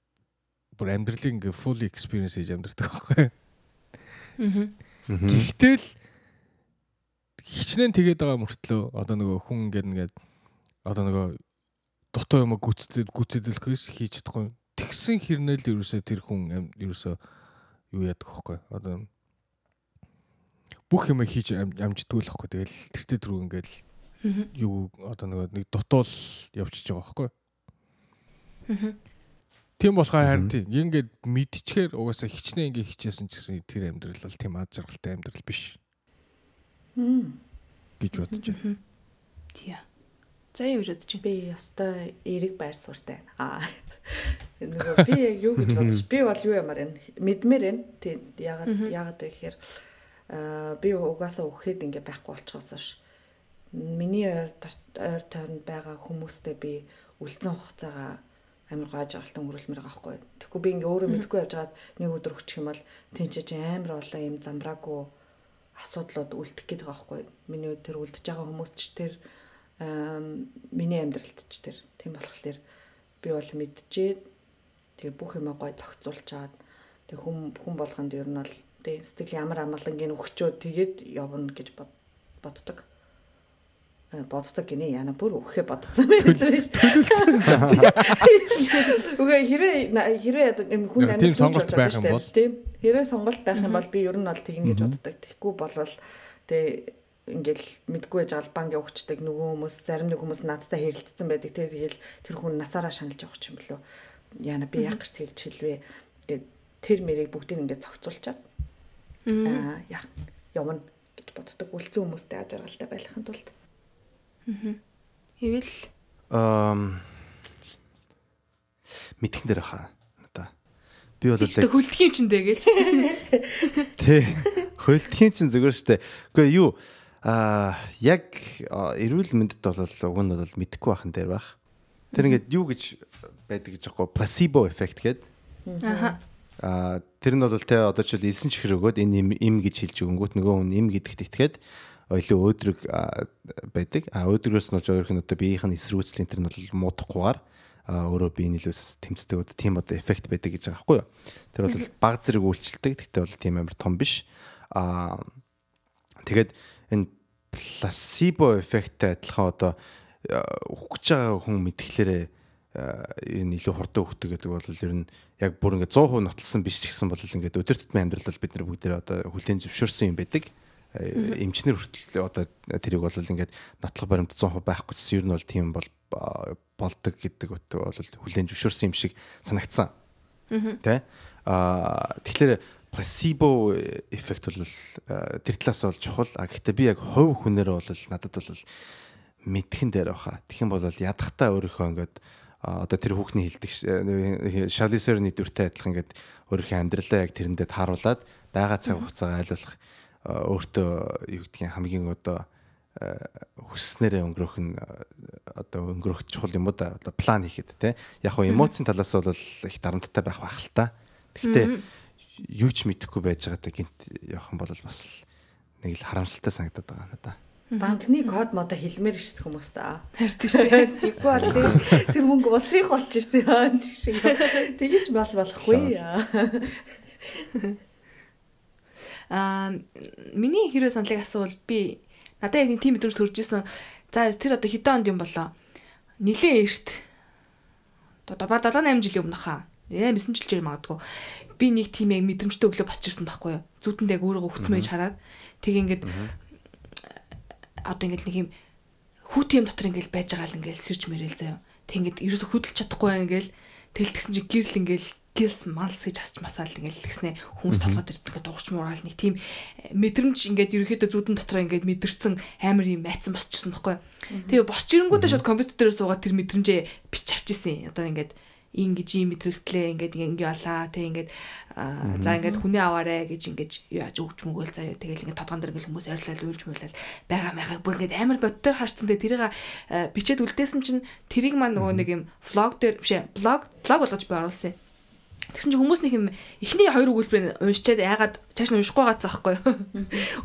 бүр амьдралыг ингээ full experience хийж амьдрдаг байхгүй. Аа. Гэхдээ л хичнээн тэгээд байгаа мөртлөө одоо нөгөө хүн ингээд ингээд одоо нөгөө дутуу юм гүцэд гүцэдэлхээс хийж чадахгүй. Тэгсэн хэрнээл ерөөсөө тэр хүн ерөөсөө юу яадаг хөхгүй. Одоо бүх юм хийж амждгүй л хөхгүй. Тэгэл тэртээ түрүү ингээл юу одоо нөгөө нэг дутуул явчихж байгаа хөхгүй. Тийм болохоор харин тийм ингээд мэдчихээр угаасаа хичнээн ингээ хичээсэн ч гэсэн тэр амьдрал бол тийм аз жаргалтай амьдрал биш. гэж бодож байна. Тийм. За юу гэж бодож байна? Би ёстой эрэг байр суурьтай. Аа нөгөө би яг юу гэж бодож би бол юу ямар байна мэдмээр байна тий ягаад ягаад гэхээр аа би угаасаа өгөхэд ингээ байхгүй болчихоосоош миний ойр ойр тойронд байгаа хүмүүстэй би үлдсэн хугацаагаа амар гоо ажиглалт өнгөрүүлмээр байгаа байхгүй. Тэгэхгүй би ингээ өөрөө мэдгүй явж байгаад нэг өдөр өгчих юм бол тэнцэж амар олон юм замбраагүй асуудлууд үлдэх гээд байгаа байхгүй. Миний тэр үлдэж байгаа хүмүүс ч тэр миний амьдралд ч тэр тийм болохоор би бол мэдчихээ тэгээ бүх юмаа гой зохицуулчаад тэг хүм хүн болгонд ер нь бол тэг сэтгэл ямар амгалангийн өгчөө тэгээд явна гэж боддог. Боддог гинэ. Яна бүр өгөхэ бодсон байсан биш. үгүй хэрэг хэрэг юм хүн амьд тийм сонголт байх юм бол. Тийм хэрэг сонголт байх юм бол би ер нь бол тэг ингэж боддог. Тэгэхгүй болвол тэг ингээл мэдгүй байж албангийн өгчдөг нөгөө хүмүүс зарим нэг хүмүүс надтай хэрэлдсэн байдаг. Те тэгэл тэр хүн насаараа шаналж явах юм болов яана би яг гэж тэгж хэлвэ? Тэгээд тэр мэрийг бүгдийг ингээд зохицуулчаад аа яах явна гэж боддог үлцэн хүмүүстэй ажиргалтай байхын тулд. Аа ивэл ам мэдхэн дээр хаа надаа? Би бол яг хөлдөх юм чинь дээ гэж. Тий хөлдөх юм чинь зүгээр штэ үгүй юу? Аа яг эрүүл мэндэд бол уг нь бол мэдэхгүй байхын дээр байх. Тэр ингээд юу гэж байдаг гэж аахгүй? Placebo effect гэдэг. Аха. Аа тэр нь бол те одоо ч элсэн чихэр өгөөд энэ им гэж хэлж өгөнгүүт нөгөө хүн им гэдэгт итгээд илүү өөдрөг а, байдаг. А өөдрөгөөс нь болж өөрөх нь одоо биеийнх нь эсрүүцлийн тэр нь бол муудахгүйгээр а, өөрөө биеийн илүү тэмцдэг одоо тийм одоо эффект байдаг гэж байгаа байхгүй юу. Тэр бол баг зэрэг үйлчлдэг. Гэхдээ бол тийм амар том биш. А тэгээд энэ пласибо эффекттэй адилхан одоо ухаж байгаа хүн мэдхлээрээ энэ илүү хурдан өгдөг гэдэг бол ер нь яг бүр ингээд 100% нотолсон биш ч гэсэн бол ингээд өдөр тутмын амьдрал бол бид нар бүгдээ одоо хүлээн зөвшөөрсөн юм байдаг. Эмчнэр хүртэл одоо тэрийг бол ингээд нотлох баримт 100% байхгүй ч ер нь бол тийм бол болдог гэдэг бол хүлээн зөвшөөрсөн юм шиг санагдсан. Тэ? Аа тэгэхээр пласибо эффект бол тэр талаас бол чухал. А гэхдээ би яг хувь хүнээр бол надад бол мэдхэн дээр баха. Тэгэх юм бол ядахтаа өөрийнхөө ингээд одоо тэр хүүхний хилдэг Шалисерны дүртэй адилхан ингээд өөрийнхөө амьдралаа яг тэрэндээ тааруулаад байгаа цаг хугацаагаа айлуулах өөртөө юу гэдгийг хамгийн одоо хүсснээрээ өнгөрөх нь одоо өнгөрөх чухал юм уу да. Одоо план хийхэд те яг хоо эмоцийн талаас бол их дарамттай байх байх л та. Гэхдээ юу ч мэдэхгүй байж байгаа та. Гинт явах юм бол бас нэг л харамсалтай санагдаад байгаа надаа банкны код модо хэлмээр шүү дээ хүмүүс та. Харин шүү дээ. Зиггүй бол тэр мөнгө улсынх болж ирсэн яа тийм шиг. Тэгэж бол болохгүй. Аа миний хэрэг саналыг асуувал би надад яг тийм мэдрэмж төрж исэн. За тэр одоо хэдэн онд юм болоо? Нилээ эрт. Одоо баг 7 8 жилийн өмнө хаа. 9 жил жил магадгүй. Би нэг тийм яг мэдрэмжтэй өглөө бочирсан байхгүй юу? Зүудэнд яг өөрөө өгцмэж хараад тэг ингээд одоо ингээл нэг юм хүүт юм дотор ингээл байж байгаа л ингээл сэрж мэрэл заяа. Тэг ингээд ерөөсө хөдөлж чадахгүй байна ингээл тэгэл тэгсэн чи гэрл ингээл гис малс гэж асч масаал ингээл тэгснэ хүмүүс толгойд ирдэг дуурч муурал нэг тийм э, мэдрэмж ингээд ерөөхдөө зүудэн дотор ингээд мэдэрсэн амар юм майцсан босчихсон байхгүй. Тэгээ босч ирэнгүүтээ шууд компьютер дээр суугаад тэр мэдрэмжээ бич авчихсан. Одоо ингээд ингэж ийм мэдрэлтлээ ингээд ингэ болаа тэг ингээд за ингээд хүнээ аваарэ гэж ингэж яаж өгч мөгөөл заяа тэгэл ингээд тодгон дээр ингээд хүмүүс арилал үйлж мөлөл байгаа мэхаг бүр ингээд амар бодтоор харцсан тэг тэрийг бичээд үлдээсэн чинь тэрийг маань нөгөө нэг юм влог дээр биш блог блог болгож би оруулсан Тэгсэн чинь хүмүүс нэг юм эхний хоёр өгүүлбэрийг уншичаад яагаад цааш нь уншихгүй байгаа цаахгүй.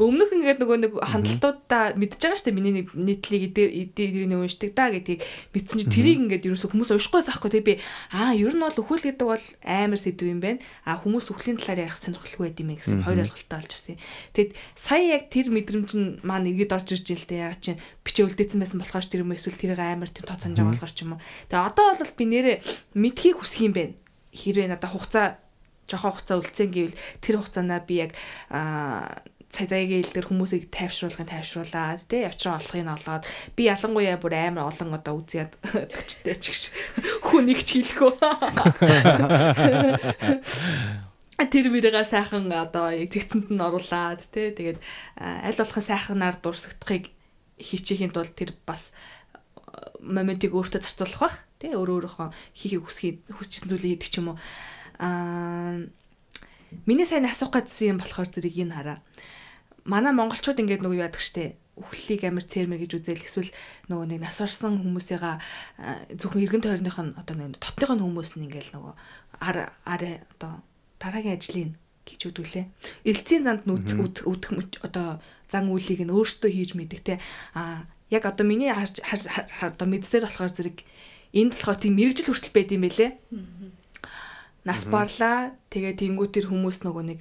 Өмнөх ингээд нөгөө нэг хандлтуудаа мэдж байгаа штэ миний нийтлийг эдэрийн уншдаг да гэдгийг мэдсэн чинь тэрийг ингээд ерөөсө хүмүүс уншихгүй заахгүй тэг би аа ер нь бол өхөл гэдэг бол амар сэдв юм байна. Аа хүмүүс өхлийн талаар ярих сонирхолтой байд юм гэсэн хоёр ойлголттой болж ирсэн. Тэгэд сая яг тэр мэдрэмж нь маань иргэд орж ирж илдэ яагаад чинь бичээ үлдээсэн байсан болохоор ч тэр юм эсвэл тэрийг амар тийм тооцоолж байгаа болохоор ч юм уу. Тэгээ одоо бол би нэрэ мэдхийг хүсэх юм байна хэрвээ надад хугацаа жоохон хугацаа үлдсэн гэвэл тэр хугацаанаа би яг цай заягийн ил дээр хүмүүсийг тайвшруулахын тайвшруулаад тий явчраа олохыг нь олоод би ялангуяа бүр амар олон одоо үзээд өчтэй ч гэж хүнийг ч хэлэхөө. Тэр мөрийгээ сайхан одоо зэгцэнд нь оруулаад тий тэгээд аль болох сайханаар дурсагдахыг хичээхийн тулд тэр бас моментиг өөртөө зарцуулах бах. Тий өөр өөрөөхөө хийхийг хүсхий хүсчихсэн зүйлээ хийдэг ч юм уу. Аа миний сайн асуух гэсэн юм болохоор зэрэг энэ хараа. Манай монголчууд ингээд нөгөө яадаг штэ? Үхлийг амар цэрмэ гэж үзэл эсвэл нөгөө нэг нас орсон хүмүүсийнхаа зөвхөн эргэн тойрных нь одоо нэг дотных нь хүмүүс нь ингээл нөгөө ар ар одоо дараагийн ажлын гэж үдвүлээ. Элцийн занд нь үдэх одоо зан үйлийг нь өөртөө хийж мэддэг те. А яг одоо миний харж одоо мэдсээр болохоор зэрэг энд болохоор тийм мэрэгжил хүртэл байд юм байлээ. Нас барлаа. Тэгээ тэнгуү тэр хүмүүс нөгөө нэг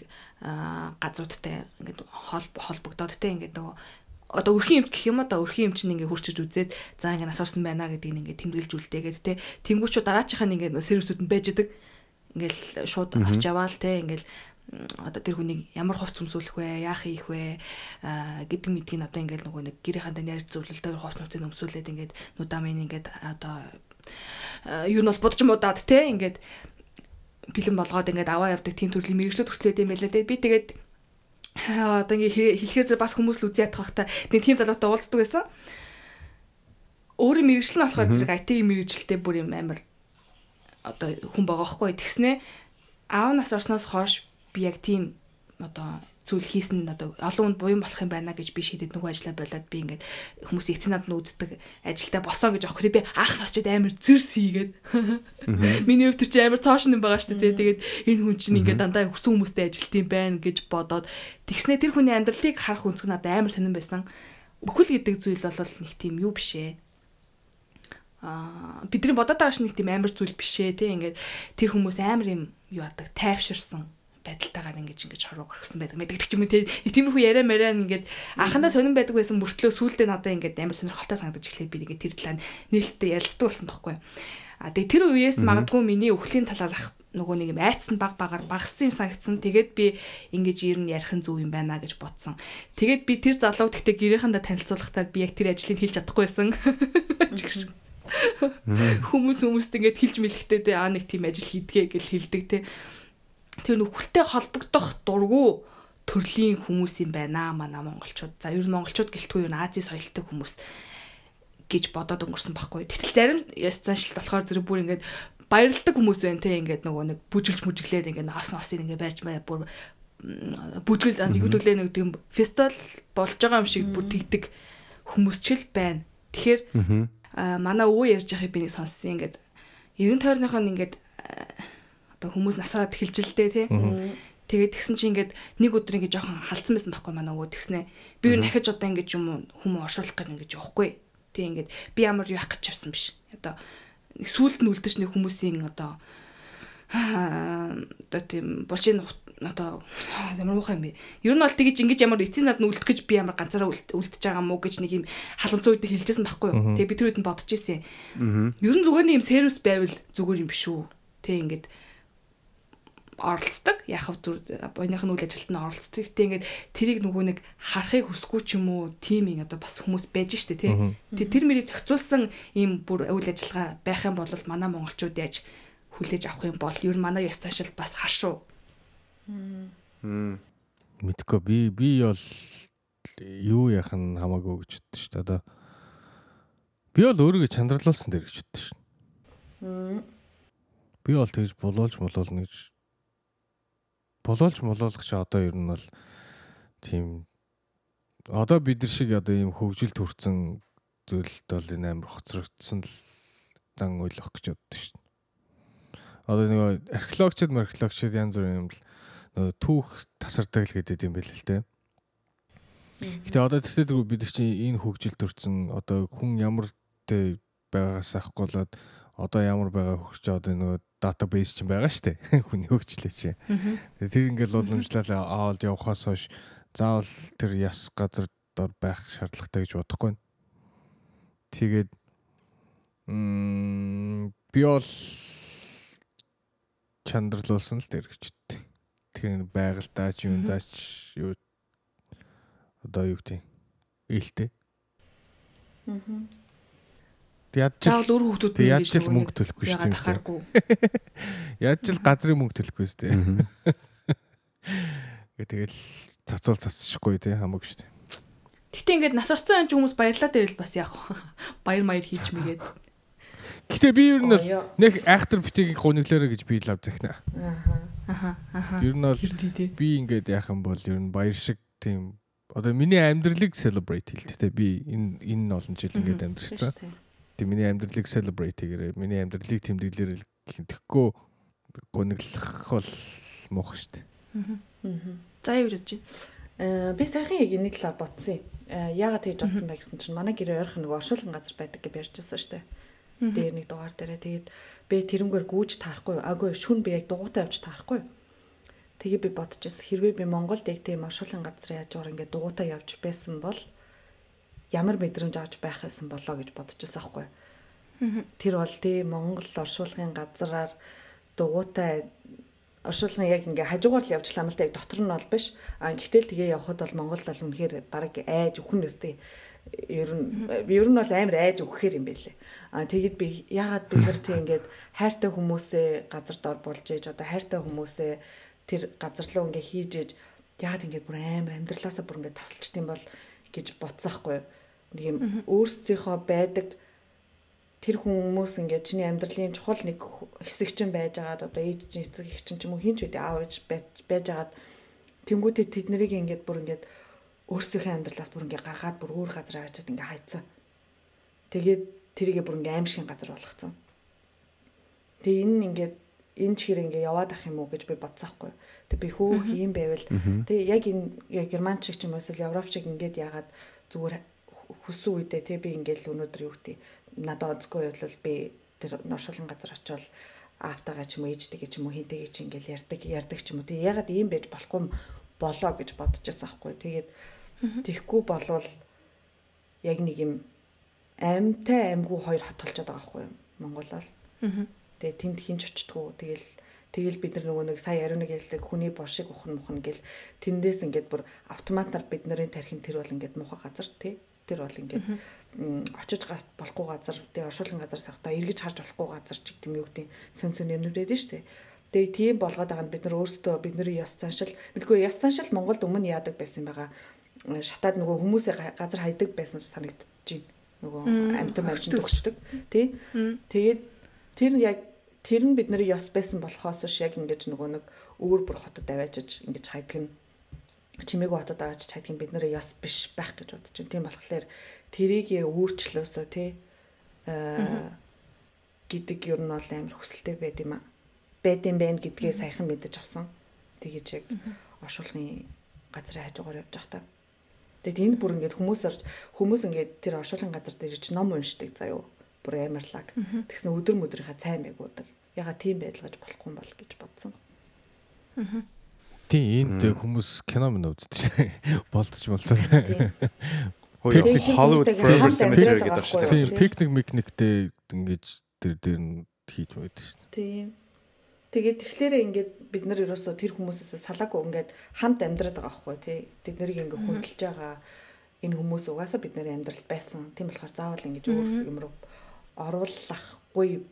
газруудтай ингээд холбогдоод те ингээд нөгөө одоо өрхийн эмч гэх юм одоо өрхийн эмч нь ингээ хурчиж үзээд за ингээ нас орсон байна гэдгийг ингээ тэмдэглэж үлдээгээд те тэнгуучуу дараачих нь ингээ сервисүүд нь байж идэг ингээл шууд авч яваал те ингээл одоо тэр хүнийг ямар хувц өмсүүлэх вэ, яах хийх вэ гэдэг мэдгийг одоо ингээд нөгөө нэг гэрийнхэнтэй ярьж зөвлөлтөөр хувц өмсөж өмсүүлээд ингээд нудамын ингээд одоо юу нь бол будж муудаад те ингээд бэлэн болгоод ингээд аваа явдаг тийм төрлийн мэрэгчлүүд хүртэл байд юм байлаа те. Би тэгээд одоо ингээ хэлэхээр зэрэг бас хүмүүс л үзий ядах та. Нэг тийм залуутай уулздаг байсан. Өөрийн мэрэгжил нь болохоор зэрэг IT-ийн мэрэгжилтэй бүр юм амар одоо хүн байгаа хгүй тэгснэ. Аав нас орсноос хойш би яг тийм одоо зүйл хийсэн одоо олон хүнд буян болох юм байна гэж би шийдэд нөгөө ажиллаа болоод би ингээд хүмүүс эцэг намд нь үздэг ажилдаа босоо гэж аахгүй. Би анх сосчод амар зүрс хийгээд миний өвтөр чи амар цоошин юм байгаа шүү дээ. Тэгээд энэ хүн чинь ингээд дандаа хүссэн хүмүүстэй ажилт юм байна гэж бодоод тэгснэ. Тэр хүний амьдралыг харах өнцөг надад амар сонирн байсан. Өхөл гэдэг зүйл бол нэг тийм юу биш ээ? Аа бидний бодоод байгаа ш нэг тийм амар зүйл биш ээ тий ингээд тэр хүмүүс амар юм юу адаг тайвширсан байдалтайгаар ингэж ингэж хорвоо гаргасан байдаг мэддэг ч юм уу тий тиймэрхүү яриа мараа ингээд анхандаа сонирн байдаг байсан мөртлөө сүулдэ надаа ингээд амар сонирхолтой санагдаж эхлээд би ингээд тэр талаар нээлттэй ярилцдаг болсон байхгүй а тэгээ тэр үеэс магадгүй миний өхлийн талаарх нөгөө нэг юм айцсан баг багаар багассан юм санагдсан. Тэгээд би ингэж ер нь ярих нь зөв юм байна гэж бодсон. Тэгээд би тэр залуу гэхдээ гэрээхэндээ танилцуулахдаа би яг тэр ажлыг хийж чадахгүйсэн. Хүмүүс хүмүүст ингэж хилж мэлхтэй те аа нэг тийм ажил хийдгээ гэж хэлдэг те. Тэр нөхөлтэй холбогдох дургу төрлийн хүмүүс юм байна манай монголчууд. За ер нь монголчууд гэлтгүй юу Ази соёлтой хүмүүс гэж бодоод өнгөрсөн байхгүй. Тэгтэл зарим ястаншилт болохоор зэрэг бүр ингээд баярлдаг хүмүүс байна те ингээд нөгөө нэг бүжиглж мүжиглээд ингээд хас насыг ингээд барьж мараа бүр бүжгэл югдүүлээ нэг тийм фестивал болж байгаа юм шиг бүр тэгдэг хүмүүс ч л байна. Тэгэхээр манай өвөө ярьж байгааг би нэг сонссон ингээд 90 тойрных нь ингээд одоо хүмүүс насраад эхэлж л дээ тий. Тэгээд тэгсэн чинь ингээд нэг өдөр ингээд жоохон халдсан байсан байхгүй манай өвөө тэгснэ. Би юу дахиж одоо ингээд юм хүмүүс оршуулах гэж ингээд явахгүй. Тий ингээд би ямар юу явах гэж явсан биш. Одоо нэг сүулт нь үлдэж нэг хүмүүсийн одоо одоо тийм булшийн одоо ямар муухай юм бэ. Ер нь бол тэгэж ингэж ямар эцсийн над нь үлдэх гэж би ямар ганцаараа үлдэж байгаа мó гэж нэг юм халамцсан үед хэлжсэн байхгүй юу. Тэгээ би тэр үед нь бодож ирсэн. Ер нь зүгээр нэг юм сервис байвал зүгээр юм биш үү. Тэг ингээд оролцдог. Яг хав зүр буйных нь үйл ажилтанд оролцдог. Гэтэ ингээд тэрийг нөгөө нэг харахыг хүсэхгүй ч юм уу тийм юм одоо бас хүмүүс байж штэ тий. Тэгээ тэр мэрийг зохицуулсан ийм бүр үйл ажиллагаа байх юм бол манай монголчууд яаж хүлээж авах юм бол ер нь манай ёс цаашил бас хашуу. Мэдгүй би би бол юу яах нь хамаагүй гэж боддоо шүү дээ. Одоо би бол өөрийгөө чандралуулсан дээр гэж боддоо шүү. Би бол тэгж болоолж молоолно гэж болоолж молоолох чи одоо ер нь бол тийм одоо бид нар шиг одоо ийм хөгжил төрсэн зүйлд бол энэ амар хоцрогдсон л зан ойлгох гэж боддог шүү дээ. Одоо нэг археологчд археологчд янз бүрийн юм л нөгөө түүх тасардаг л гэдэг юм байл л дээ. Гэтэ одоо тэгтээ бид нар чинь энэ хөгжил төрсэн одоо хүн ямар тэ байгаас болоод одоо ямар байгаа хөгжиж одоо нөгөө database ч байгаа шүү дээ. Хүний хөгжлөө чи. Тэр ингээл уламжлал аваад явахаас хойш заавал тэр яс газар дор байх шаардлагатай гэж бодохгүй. Тэгээд м би бол чандралуулсан л. Тэр байгальдаа ч юундаа ч юу одоо юу гэдэг ээлтэй. Аа Яаж ч заавал өр хүүхдүүд нь яаж ч мөнгө төлөхгүй шүү дээ. Яаж ч газрын мөнгө төлөхгүй шүү дээ. Гэ тэгэл цацуул цацчихгүй тий хамаагүй шүү дээ. Гэтэ ингээд нас орсон анч хүмүүс баярлаад байвал бас яах вэ? Баяр маяр хийж мэгээд. Гэтэ би ер нь нэг айхтар битгийг гуниглаарэ гэж би лав захна. Аха. Аха. Ер нь бол би ингээд яах юм бол ер нь баяр шиг тийм одоо миний амьдралыг celebrate хийлтэй би энэ энэ олон жил ингээд амьдэрсэн. Тийм миний амьдралыг celebrate хийгээрэй. Миний амьдралыг тэмдэглэрэл тэгэхгүй гуниглах бол шүү дээ. Аа. За юу гэж байна? Э би сайхан яг энэ талаар бодсон юм. Э яагаад тэгж бодсон бэ гэсэн чинь манай гэрээ ойрхон нэг оршуулган газар байдаг гэж ярьжсэн дээ. Дээр нэг дугаар дээрээ тэгээд би тэрнгээр гүүж таарахгүй. Агүй шүн би яг дугуйтай явж таарахгүй. Тэгээ би бодчихсон хэрвээ би Монголд яг тийм оршуулган газар яаж уур ингээд дугуйтай явж байсан бол ямар мэдрэмж авч байх байсан болоо гэж бодчихсон аахгүй. Тэр бол тий Монгол оршуулгын газраар дугуйтай оршуулгын яг ингээ хажуугаар л явж лам л та яг дотор нь бол биш. А гэхдээ л тэгээ явхад бол Монгол бол үнэхээр баг айж өхнөөс тий ер нь ер нь бол амар айж өгөхээр юм байлээ. А тэгэд би яагаад бид нар тийм ингээд хайртай хүмүүсээ газар дор болж ээж одоо хайртай хүмүүсээ тэр газар руу ингээ хийж ээж яагаад ингээд бүр амар амьдралаасаа бүр ингээ тасалчт юм бол гэж бодсаахгүй юу нэг юм өөрсдийнхөө байдаг тэр хүмүүс ингээд чиний амьдралын чухал нэг хэсэг чинь байж байгаад одоо ээж чинь эцэг их чинь ч юм уу хинч үдэ аав ээж байж байгаад тэнгуүтээ тэд нарыг ингээд бүр ингээд өөрсдийнхөө амьдралаас бүр ингээд гаргаад бүр өөр газар авчиад ингээд хайцсан. Тэгээд тэрийгэ бүр ингээд аимшигын газар болгоцсон. Тэгээ энэ ингээд энэ чихэр ингээ яваад ах юм уу гэж би бодсаахгүй. Тэг би хөөх юм байвал тэг яг энэ яг герман шиг ч юм уу эсвэл европ шиг ингээд яагаад зүгээр хүссэн үедээ тий би ингээл өнөөдөр юу гэдэг надад онцгүй бол би тэр ношуулан газар очивол аавтайгаа ч юм уу ээжтэйгээ ч юм уу хинтэйгээ ч ингээл ярддаг ярддаг ч юм уу. Тий ягаад ийм байж болохгүй болоо гэж бодож байсан аахгүй. Тэгээд тэгхгүй болвол яг нэг юм амьтай амьгүй хоёр хот толчод байгаа байхгүй юм Монголоор. Тэгээ тэнд хинч очтгоо тэгэл тэгэл бид нар нөгөө нэг сая ариун нэг хэлдэг хүний бошиг ухна мухна гэл тэндээс ингээд бүр автоматар бид нарын тархин тэр бол ингээд муухай газар тий тэр бол ингээд очиж болохгүй газар тий оршуулгын газар сахта эргэж харж болохгүй газар ч гэдэм юу гэдэг сон сон юмнууд байдаг шүү дээ. Тэгээ тийм болгоод байгаа нь бид нар өөрсдөө бидний ёс заншил мэдгүй ёс заншил Монголд өмнө яадаг байсан байгаа. Шатаад нөгөө хүмүүсээ газар хайдаг байсан санагдаж байна. Нөгөө амтан амтан төгсдөг тий. Тэгээд тэр яг тэр нь бидний ёс байсан болохоос ш яг ингэж нөгөө нэг өөр бүр хотод аваачиж ингэж хайдаг нь чимээгүй хотод аваачиж хайдаг нь бидний ёс биш байх гэж бодож байна. Тийм болохоор тэрийг өөрчлөөсөө тий аа гэдэг ер нь бол амар хүсэлтэй байд юм а. Байд юм байна гэдгээ саяхан мэдэж авсан. Тэгэж яг оршуулгын газрын хажуугаар явж байхдаа. Тэгэд энэ бүр ингээд хүмүүс орж хүмүүс ингээд тэр оршуулгын газар дээр ч ном уншдаг заяо. Бүр амарлаг. Тэгснэ өдөр мөдрийнхаа цай мэг уудаг. Яга тийм байдалгаж болохгүй бол гэж бодсон. Тийм энд хүмүүс кино мөн үздэг. Болдож болцоо. Хөөе Hollywood Forever Cemetery гэдэг дээ. Тийм пикник микниктэй ингэж тэр дээр нь хийж байдаг шүү дээ. Тийм. Тэгээд тэгэхээр ингээд бид нар ерөөсөө тэр хүмүүсээс салаагүй ингээд хамт амьдраад байгаа байхгүй тий. Тэд нарыг ингээд хүндэлж байгаа энэ хүмүүс угаасаа бид нарын амьдралд байсан. Тийм болохоор заавал ингэж өөр юм руу оруулахгүй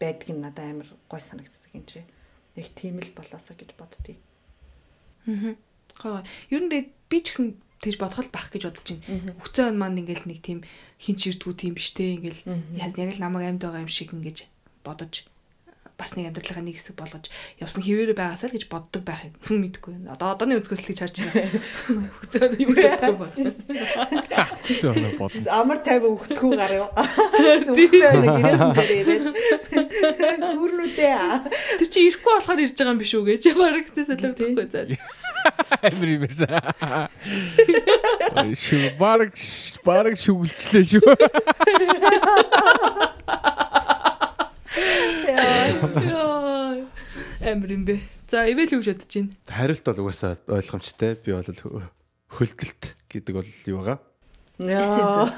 байдг нь надад амар гой санагддаг юм чи. Яг тийм л болоосоо гэж боддتي. Аа. Ер нь би ч гэсэн тэгж бодгол бах гэж бодож байна. Хүцэн маань ингээл нэг тийм хин чирдгүү тийм биш те ингээл яг л намайг амьд байгаа юм шиг ингэж бодож бас нэг амьдралынхаа нэг хэсэг болгож явсан хിവэрэ байгаасаа л гэж боддог байхыг хүн мэдэхгүй. Одоо одооны гэж харж байгаа. Хүзөө юу ч бодохгүй бол. Хүзөө оноо бодно. Амар тайван өгтгүү гар юу. Гүрнүдээ. Тэр чи ирэхгүй болохоор ирж байгаа юм биш үү гэж бараг тэ солиохгүй заа. Амир юм байна. Шүү бараг бараг шүглчлээ шүү. Амир юм бэ. За ивэл юу бодож байна? Хариулт бол угаасаа ойлгомжтой. Би бол хөлтөлт гэдэг бол юу байгаа? Яа.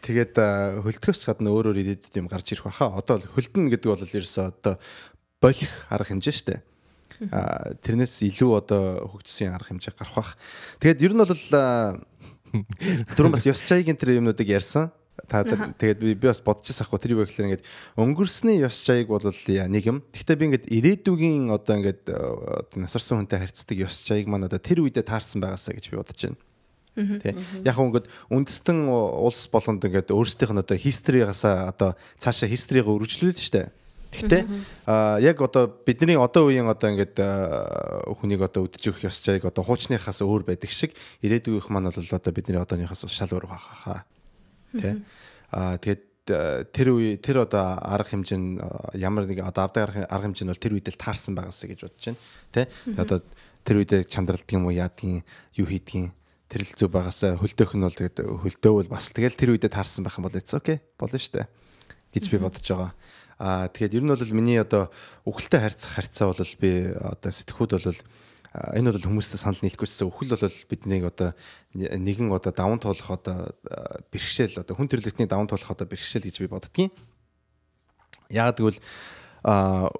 Тэгээд хөлтгөөс гадна өөрөөр ирээдүйд юм гарч ирэх баха. Одоо хөлдөн гэдэг бол ерөөсөө одоо болох арга хэмжээ шүү дээ. А тэрнээс илүү одоо хөгжсөн арга хэмжээ гарах бах. Тэгээд ер нь бол түрүүн бас ёс чаягийн тэр юмнуудыг ярьсан. Та тэгээд би би бас бодчихсан ахгүй тэр юу гэхээр ингээд өнгөрсний ёс чаяг бол нэг юм. Гэхдээ би ингээд ирээдүгийн одоо ингээд насарсан хүнтэй харьцдаг ёс чаяг маань одоо тэр үедээ таарсан байгаасаа гэж би бодож байна. Тэ. Яг ингээд үндэстэн улс болгонд ингээд өөрсдийнх нь одоо хисторигасаа одоо цаашаа хисторийг өргөжлүүлээд штэ. Гэхдээ а яг одоо бидний одоо үеийн одоо ингээд хүнийг одоо үдчих өгөх ёс чаяг одоо хуучныхаас өөр байдаг шиг ирээдүйнх маань бол одоо бидний одооныхаас шал өөр бахаа. Тэ. Аа тэгээд тэр үе тэр одоо арга хэмжээ нь ямар нэг одоо авдаг арга хэмжээ нь бол тэр үед л таарсан байгаасаа гэж бодож байна. Тэ. Одоо тэр үедээ чандралдаг юм уу яадгийн юу хийдгийн тэр л зүг байгаасаа хөлдөөх нь бол тэгээд хөлдөөвөл бас тэгэл тэр үедээ таарсан байх юм бол it's okay болно штэ гэж би бодож байгаа. Аа тэгээд ер нь бол миний одоо үхэлтэй харьцах харьцаа бол би одоо сэтгхүүд бол энэ бол хүмүүстэй санал нийлэхгүйсэн өхөл бол биднийг одоо нэгэн одоо даван туулах одоо бэрхшээл одоо хүн төрлөختний даван туулах одоо бэрхшээл гэж би боддгийн. Яг тэгвэл а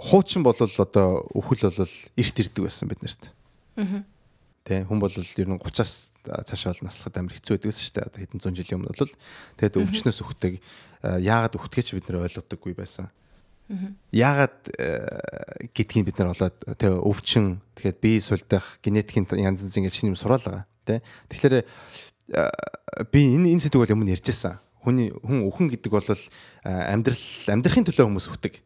хуучин бол одоо өхөл бол эрт ирдэг байсан биднэрт. Аа. Тэ хүн бол ер нь 30-аас цаашаа бол наслахад амар хэцүү байдаг шүү дээ. Одоо хэдэн зуун жилийн өмнө бол тэгээд өвчнөөс өгдөг яагаад өгдөгч бид нэр ойлгодоггүй байсан. Аа Яагаад э, гэдгийг бид нар олоод тэгээ өвчин тэгэхээр бие сулдах генетикийн янз янз ингэж шинэ юм сураал байгаа тий. Тэгэхээр э, би энэ энэ сэдвийг өмнө ярьжсэн. Хүний хүн өхөн гэдэг бол э, амьдрал амьдрахын төлөө хүмүүс өгдөг.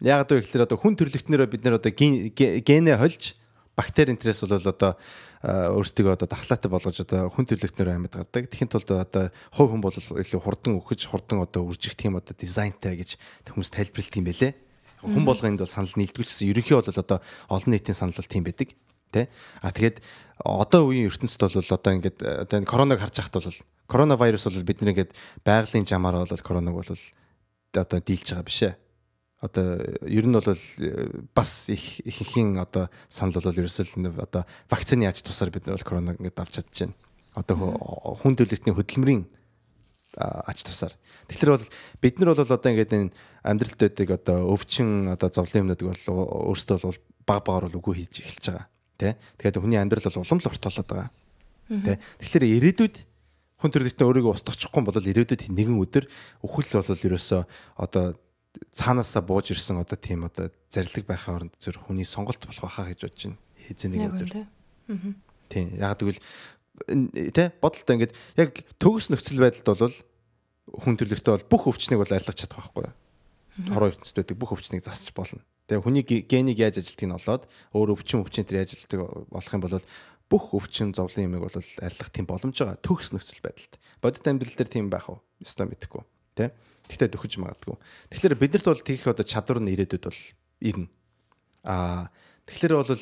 Яагаад вэ гэхээр одоо хүн төрлөختнөрөө бид нар одоо генэ хольж бактери энтрээс бол одоо өөрсдөө одоо дархлаатай болгож одоо хүн төрлөختнөр амьд гардаг. Тэхийн тулд одоо хувь хүн бол илүү хурдан өгөж хурдан одоо үржих тийм одоо дизайнтай гэж хүмүүс тайлбарладаг юм байлээ. Хүн болгонд бол санал нийлдэгчсэн. Ерөнхий бол одоо олон нийтийн санал бол тийм байдаг. Тэ? А тэгээд одоо үеийн ертөнцид бол одоо ингээд одоо энэ коронавиг харж байхад бол коронавирус бол бидний ингээд байгалийн жамаар бол коронавиг бол одоо дийлж байгаа биш ээ. Одоо ер нь бол бас их ихэнх одоо санал бол ерөөсөл одоо вакцины яаж тусаар бид нар бол коронавиг ингээд авч чадж байна. Одоо хүн төрөлхтний хөдөлмөрийн ач тусаар. Тэгэхээр бол бид нар бол одоо ингээд энэ амьдралд байдаг одоо өвчин одоо зовлон юмнуудыг бол өөрсдөө бол баг багаар бол үгүй хийж эхэлж байгаа. Тэ. Тэгэхээр хүний амьдрал бол улам л урт болоод байгаа. Тэ. Тэгэхээр ирээдүйд хүн төрөлхтний өөрийгөө устгачихгүй бол ирээдүйд нэгэн өдөр өхөл бол ерөөсөө одоо цаанаасаа бууж ирсэн одоо тийм одоо зарлиг байхаа оронд зөв хүний сонголт болох байхаа гэж бодож байна. Хэзээ нэг өдөр. Тийм. Яг тэгвэл тэ бодолтой ингээд яг төгс нөхцөл байдалд бол хүн төрлөختөө бол бүх өвчнийг бол арилгаж чадах байхгүй юу? Хороо ертөнцид байдаг бүх өвчнийг засч болно. Тэгээ хүний генийг яаж ажилтгийг нь олоод өөр өвчин өвчин тэр яаж ажилтдаг болох юм бол бүх өвчин зовлон юмыг бол арилгах тийм боломж байгаа төгс нөхцөл байдалд. Бодит амьдрал дээр тийм байх уу? Өстой мэдэхгүй. Тэ? Тэгтээ төхөж магадгүй. Тэгэхээр биднэрт бол тийх одоо чадвар нь ирээдүйд бол ирнэ. Аа тэгэхээр бол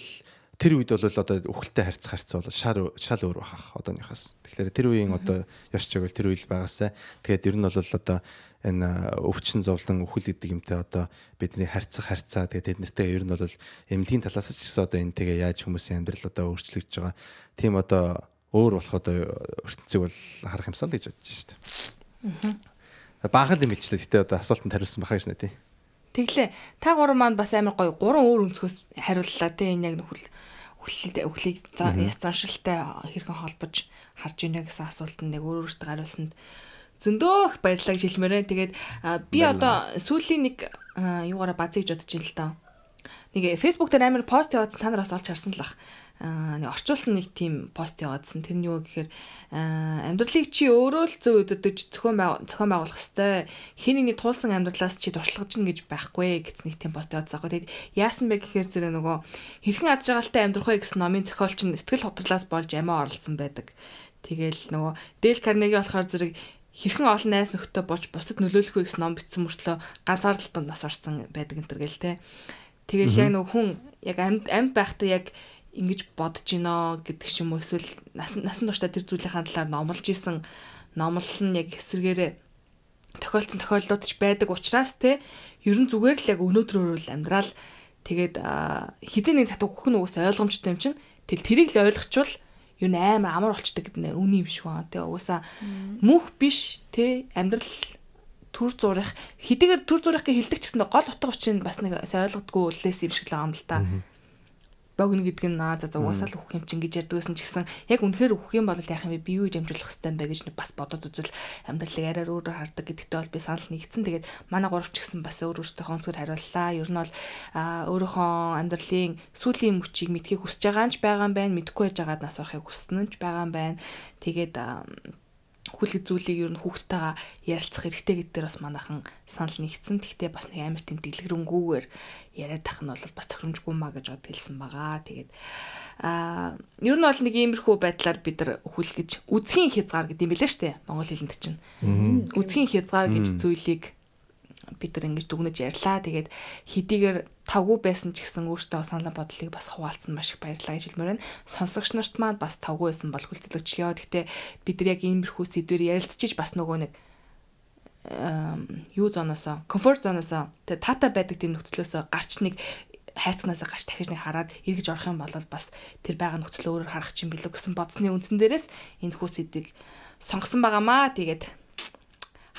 тэр үед бол одоо үхэлтэй харьцах харьцаа бол шал шал өөр бахах одооныхоос. Тэгэхээр тэр үеийн одоо ёс жагвал тэр үйл байгаасаа тэгээд ер нь бол одоо энэ өвчин зовлон үхэл гэдэг юмтай одоо бидний харьцах харьцаа тэгээд тэднэртэй ер нь бол эмнэлгийн талаас ч гэсэн одоо энэ тэгээ яаж хүмүүсийн амьдрал одоо өөрчлөгдөж байгаа тийм одоо өөр болох одоо ертөнцийг бол харах юмсан л гэж бодож шүү дээ. Баахан юм хэлчихлээ. Гэтэ одоо асуултанд хариулсан бахаа гэж нэ тий. Тэглээ. Та гурван маань бас амар гоё гурван өөр өнцгөөс хариуллаа тий. Энэ яг нөхөл үхлээ үхлийг ястраншилтай хэрхэн холбож харж ийнэ гэсэн асуултанд нэг өөр өөртөө хариулсанд зөндөөх баярлалаа гэж хэлмээрээ. Тэгээд би одоо сүүлийн нэг юугаараа базыг бодож ин л даа. Нэг Facebook дээр амар пост явуулсан та нараас олж харсан л бах орчуулсан нэг тийм пост яваадсан. Тэр нь юу гэхээр амьдралыг чи өөрөө л зөв өдөрдөж зохион зохион байгуулах хэвээр хин нэгний туулсан амьдралаас чи туршлагаж гин гэж байхгүй гэсэн нэг тийм пост яваадсан. Тэгээд яасан бэ гэхээр зэрэг нөгөө хэрхэн аз жаргалтай амьдрах вэ гэсэн номын зохиолч нь сэтгэл хөдлөлөөс болж амиа орлсон байдаг. Тэгэл нөгөө Дэл Карнеги болохоор зэрэг хэрхэн олон найз нөхдөд болж бусад нөлөөлөх вэ гэсэн ном бичсэн мөртлөө ганцаардлын дунд нас орсон байдаг энэ төр гэл те. Тэгэл яг нөгөө хүн яг амьд амьд байхдаа яг ингэж бодож гинэ гэдэг ч юм уу? Эсвэл насан насан туршдаа тэр зүйлийн талаар номлож исэн номлол нь яг эсэргээрээ тохиолдсон тохиолдлууд ч байдаг учраас те ер нь зүгээр л яг өнөөдрөөр л амьдрал. Тэгээд хизээ нэг цат өгөх нь уус ойлгомжтой юм чинь тэл тэрийг л ойлгочвол ер нь амар амар болчдөг гэдэг нэр үний юм шиг байна. Тэгээ угаасаа мөнх биш те амьдрал төр зурах хэдийгээр төр зурах гэж хэлдэг ч гэсэн гол утга учир нь бас нэг ойлгодгүй үлээс юм шиг л байгаа юм л та богино гэдэг нь аа за за угаасаа л өгөх юм чинь гэж ярьдгүйсэн ч гэсэн яг үнэхээр өгөх юм бол яах юм бэ? Би юу дамжуулах хэвтэй юм бэ гэж бас бодоод үзвэл амьдралыг арай өөрөөр хардаг гэдэгтээ бол би санал нэгдсэн тэгээд манай гуравч гэсэн бас өөр өөртөө онцгой хариуллаа. Ер нь бол өөрийнхөө амьдралын сүүлийн мөчийг мэдхийг хүсэж байгаа нь ч байгаа юм байна. Мэдхгүй байж байгаад нас орохыг хүснэ нь ч байгаа юм байна. Тэгээд хүлэг зүйлийг ер нь хүүхдтэйгээ ярилцах хэрэгтэй гэдгээр бас манайхан санал нэгдсэн. Гэхдээ бас нэг амар тийм дэлгэрэнгүйгээр яриад тах нь бол бас тохиромжгүй маа гэж бод хэлсэн байгаа. Тэгээд аа ер нь бол нэг иймэрхүү байдлаар бид нар хүл гэж үзхийн хязгаар гэдэг юм билээ штэ. Монгол хэлэнд чинь. Үзхийн хязгаар гэж зүйлийг бид нар ингэж дүгнэж ярьлаа. Тэгээд хэдийгээр тавгүй байсан ч гэсэн өөртөө санал бодлыг бас хуваалцсан маш их баярлалаа гэж хэлмээр байна. Сонсогч нарт маань бас тавгүй байсан бол хүлцэлөчлөө. Гэхдээ бид нар яг иймэрхүү сэдвэр ярилцчих бас нөгөө нэг юу зоноосоо, комфорт зоноосоо тэгээ тата байдаг тийм нөхцлөөсөө гарч нэг хайцганаасаа гарч дахиж нэг хараад эргэж орох юм бол бас тэр байгаа нөхцөл өөрөөр харах чинь билүү гэсэн бодсны үндсэн дээрээс энэ хүү сэдвийг сонгосон байгаамаа. Тэгээд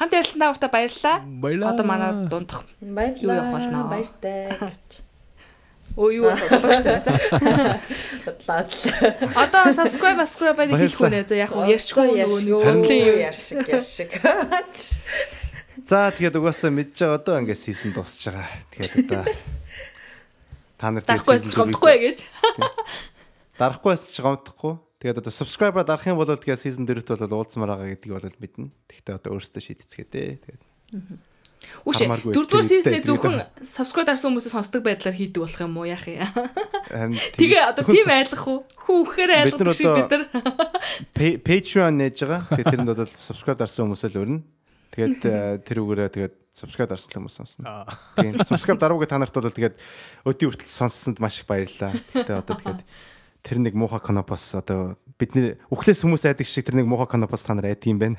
Хамт ярилцсан дагууртаа баярлалаа. Баярлалаа. Одоо манай дундах. Юу явах болно? Баяртай. өө юу болох шүү дээ. За. Бодлоо. Одоо subscribe subscribe байныг хэлэхгүй нэ. За яг уу ярьшгүй нөгөө нэг хөдлийн юм. яшиг яшиг. За тэгээд угаасаа байгаа одоо ингээд сизон дуусж байгаа. Тэгээд одоо та нар Дарахгүйс ч гомдохгүй гэж. дарахгүйс ч гомдохгүй. Тэгээд одоо subscriber дарах юм бол тэгээд season 4-т бол уулзмаар байгаа гэдгийг бол мэднэ. Тэгэхдээ одоо өөрөөсөө шийдэцгээ дээ. Тэгээд Үгүй Хамааргүй дөрөвдүгээр тэгээд зөвхөн subscribe дарсан хүмүүсээс сонсдог байдлаар хийдэг болох юм уу яах юм. харин Тэгээ одоо тийм айлах уу? Хүүхээр айлах шиг бид нар. Patreon нээж байгаа. Тэгээд тэрэнд бол subscribe дарсан хүмүүс л өрнө. Тэгээд э, тэр үгээрээ тэгээд subscribe дарсан хүмүүс сонсно. Тэгээд subscribe даруугүй та нарт бол тэгээд өдий хүртэл сонссонд маш их баярлалаа. Гэтэ одоо тэгээд тэр нэг муухай канапас одоо бидний үхлээс хүмүүс айдаг шиг тэр нэг муухай канапас та нар айдаг юм байна.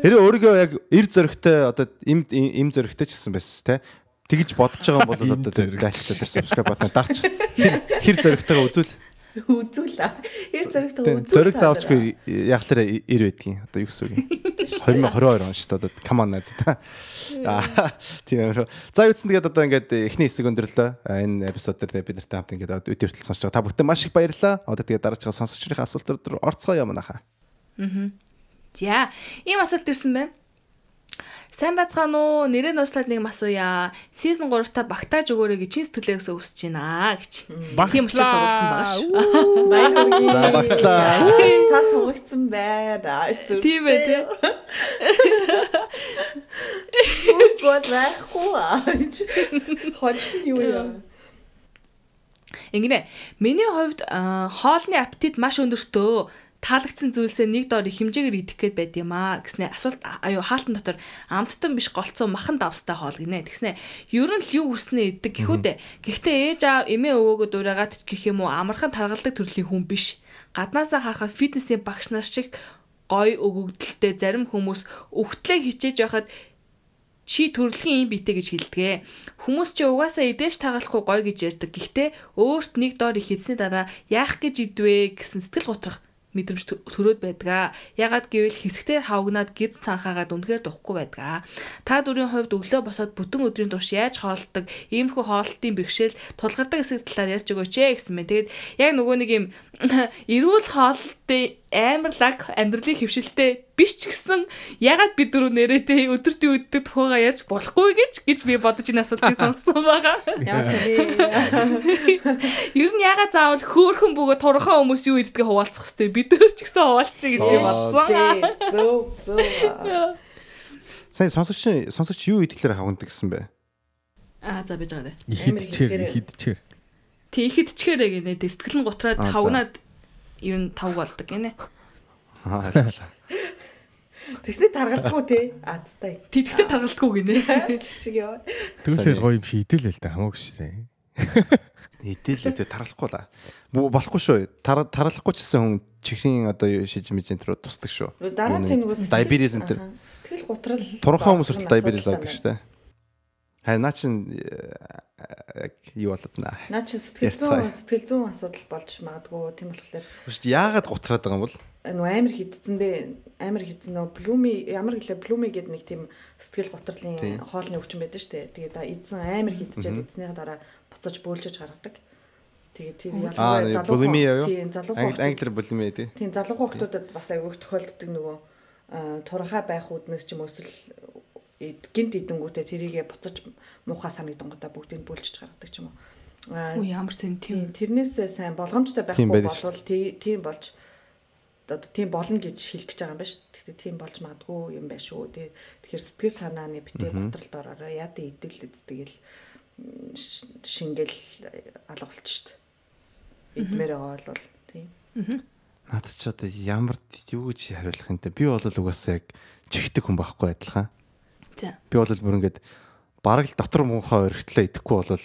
Тэр өөрийгөө яг эр зөрөгтэй одоо им им зөрөгтэй ч гэсэн байсан те. Тэгж бодож байгаа юм бол одоо гайхалтай тэр subscribe батна дарч хэр хэр зөрөгтэйгээ үзүүл. Үзүүлээ. Эр зөрөгтэй үзүүл. Зөрөг заавчгүй яг л эр байдгийн. Одоо юу гэсэн үг юм. 2022 он шүү дээ. Одоо come on найз та. Тийм ээ. За үтсэн тэгээд одоо ингээд эхний хэсэг өндөрлөө. Энэ эпизод дээр бид нартай хамт ингээд өдөртөл сонсож байгаа. Та бүхэнд маш их баярлалаа. Одоо тэгээд дараагийн сонсогчдын асуултууд руу орцгоё манайхаа. Аа. За, ийм асуулт ирсэн байна. Сайн бацгаана уу? Нэрээ нууцлаад нэг масууя. Season 3 та багтааж өгөөрэй гэж чин сэтгэлээс өсөж байна гэж. Тийм учраас оруулсан байгаа шүү. Баярлалаа. За багтлаа. Та сонгогдсон байна. Тийм ээ тий. Гот байхгүй. Хоч юу яа. Ингэнэ. Миний хувьд аа, хоолны аппетит маш өндөртөө таалагдсан зүйлсээ нэг доор хэмжээгээр идэх гээд байд юм аа. Гэснэ асуулт аюу хаалтан дотор амттан биш голцоо махан давстай хоол гинэ. Тэгснэ ер нь л юу хүснэ иддэг гэхүүдэ гэхдээ ээж аав эмээ өвөөгөө дуурайгаад гэх юм уу? Амархан таргалдаг төрлийн хүн биш. Гаднаасаа харахад фитнесийн багш нар шиг гой өгөгдөлтэй зарим хүмүүс өвтлээ хичээж байхад чи төрөлхийн юм битэ гэж хэлдэг. Хүмүүс ч угаасаа идэж тагалахгүй гой гэж ярьдаг. Гэхдээ өөрт нэг доор их эзний дараа яах гэж идвэ гэсэн сэтгэл готрох мэдрэмж төрөөд байдаг. Ягаад гэвэл хэсэгтээ хавгнаад гид цанхаагаад үнэхээр духгүй байдаг. Та дөрвийн хувьд өглөө босоод бүтэн өдрийн турш яаж хоолдог, иймэрхүү хоолтын бэрхшээл тулгардаг хэсэг талаар ярьж өгөөч ээ гэсэн мэн. Тэгээд яг нөгөө нэг юм эрүүл хоолтын амар лаг амьдралын хөвшилтэй биш ч гэсэн ягаад бид дөрөв нэрээтэй өдөртөө өддөг тухайгаа ярьж болохгүй гэж гэж би бодож энэ асуултыг сонгосон байгаа. Ямар сони. Ер нь ягаад заавал хөөхөн бөгөө турхан хүмүүс юу иддэг хуваалцах хэвчээ бид нар ч гэсэн хуваалцъя гэж би бодсон. Зөв зөв. Сайн сонсогч сонсогч юу идэхлээр хавгнадаг гэсэн бэ? Аа за биж байгаа. Хидчээр хидчээр. Тэг ихэдчгээрээ гинэ сэтгэл нь гутраад тавнаад ер нь тавг болдог гинэ. Тэсний таргалдаггүй тий. Азтай. Тэтгэвтэй таргалтгүй гинэ. Шиг яа. Тэгвэл гоё юм шиг идэл л да хамаагүй шүү дээ. Идэл идэл таралахгүй л. Бу- Болохгүй шүү. Тар таралахгүй ч гэсэн хүн чихрийн одоо юу шиж мэжэнт рүү тусдаг шүү. Дараа нь тийм нөгөө Diabetes энэ төр. Сэтгэл готрал. Туранхай хүмүүс хүртэл байна. авдаг шүү дээ. Харин наа чин э, яг юу болоод наа. Наа чи сэтгэл зүйн сэтгэл зүйн асуудал болж магадгүй тийм болохоор дээ яагаад гутраад байгаа юм бол? нөө амар хидцэндээ амар хидцэн нөө блуми ямар гэлээ блуми гэдэг нэг тийм сэтгэл Тийм. хоолны өвчин байдаг шүү дээ. Тэгээд да эзэн амар хидчихэд эзнийхээ дараа буцаж бөөлжөж гаргадаг. Тэгээд тэр Аа, нэг bulimia юу? Тийм залуу хүмүүс англиар булими дээ. тийм залуу хүмүүсүүдэд бас айгүйх тохиолддог нөгөө аа, туранхай байх үднэс ч юм уу эсвэл гинт идэнгүүтээ тэрийгэ буцаж муухай санагдангуудаа бүгдийг бөөлжж гаргадаг ч юм уу. Аа, Үу ямар сэн Тийм тэрнээсээ сайн болгоомжтой байхгүй болвол тий- тийм болж одоо тийм болно гэж хэлэх гэж байгаа юм байна шүү. Гэхдээ тийм болж магадгүй юм байна шүү. Тий- Тэгэхээр сэтгэл санааны битээ готролд ороорой. Яа дэ идэл үздэгэл м, ш- шингэл алга болчих шүү. Идмээр байгаа бол тийм. Надад ч одоо ямар юу гэж хариулах юм те. Би бол угаасаа яг чихдэг хүн байхгүй адилхан. Би бол бүр ингээд бараг л дотор муухай өргөтлөө идэхгүй бол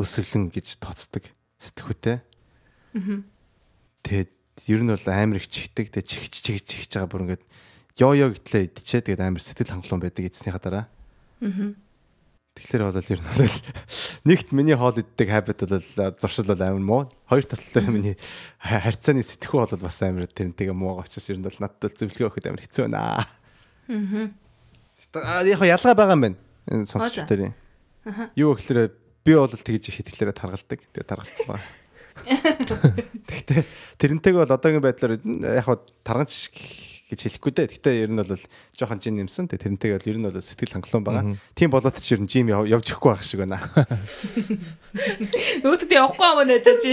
өсөглөн гэж тооцдог сэтгүүтэй. Тэгээд ер нь бол амар их чихдэг. Тэгээд чихж чихж чихж байгаа бүр ингээд ёо ёо гэтлээ идчихээ тэгээд амар сэтгэл хангалуун байдаг эзнийхаа дараа. Тэгэхээр бол ер нь бол нэгт миний хоол иддэг habit бол зуршил бол амар муу. Хоёр талаар миний ха- харьцааны сэтгүү бол бас амар тэрнтэйгээ муу очиж ер нь бол надад зөвлөгөө өгөхөд амар хэцүү байна. Аа. Яг ялгаа байгаа юм байна. Энэ сонсогч нарын. Юу гэхээр би бол тэгж их хэтгэлээрээ таргалдаг. Тэгээ таргалцсан байна. Гэхдээ тэрнтэйг бол одоогийн байдлаар яг хаа тарганч гэж хэлэхгүй дээ. Гэхдээ ер нь бол жоохон жин нэмсэн. Тэгээ тэрнтэйг бол ер нь бол сэтгэл хангалуун байгаа. Тийм болоод ч ер нь жим яв- явж ихгүй байх шиг байна. Нөөцөд явахгүй юм за чи.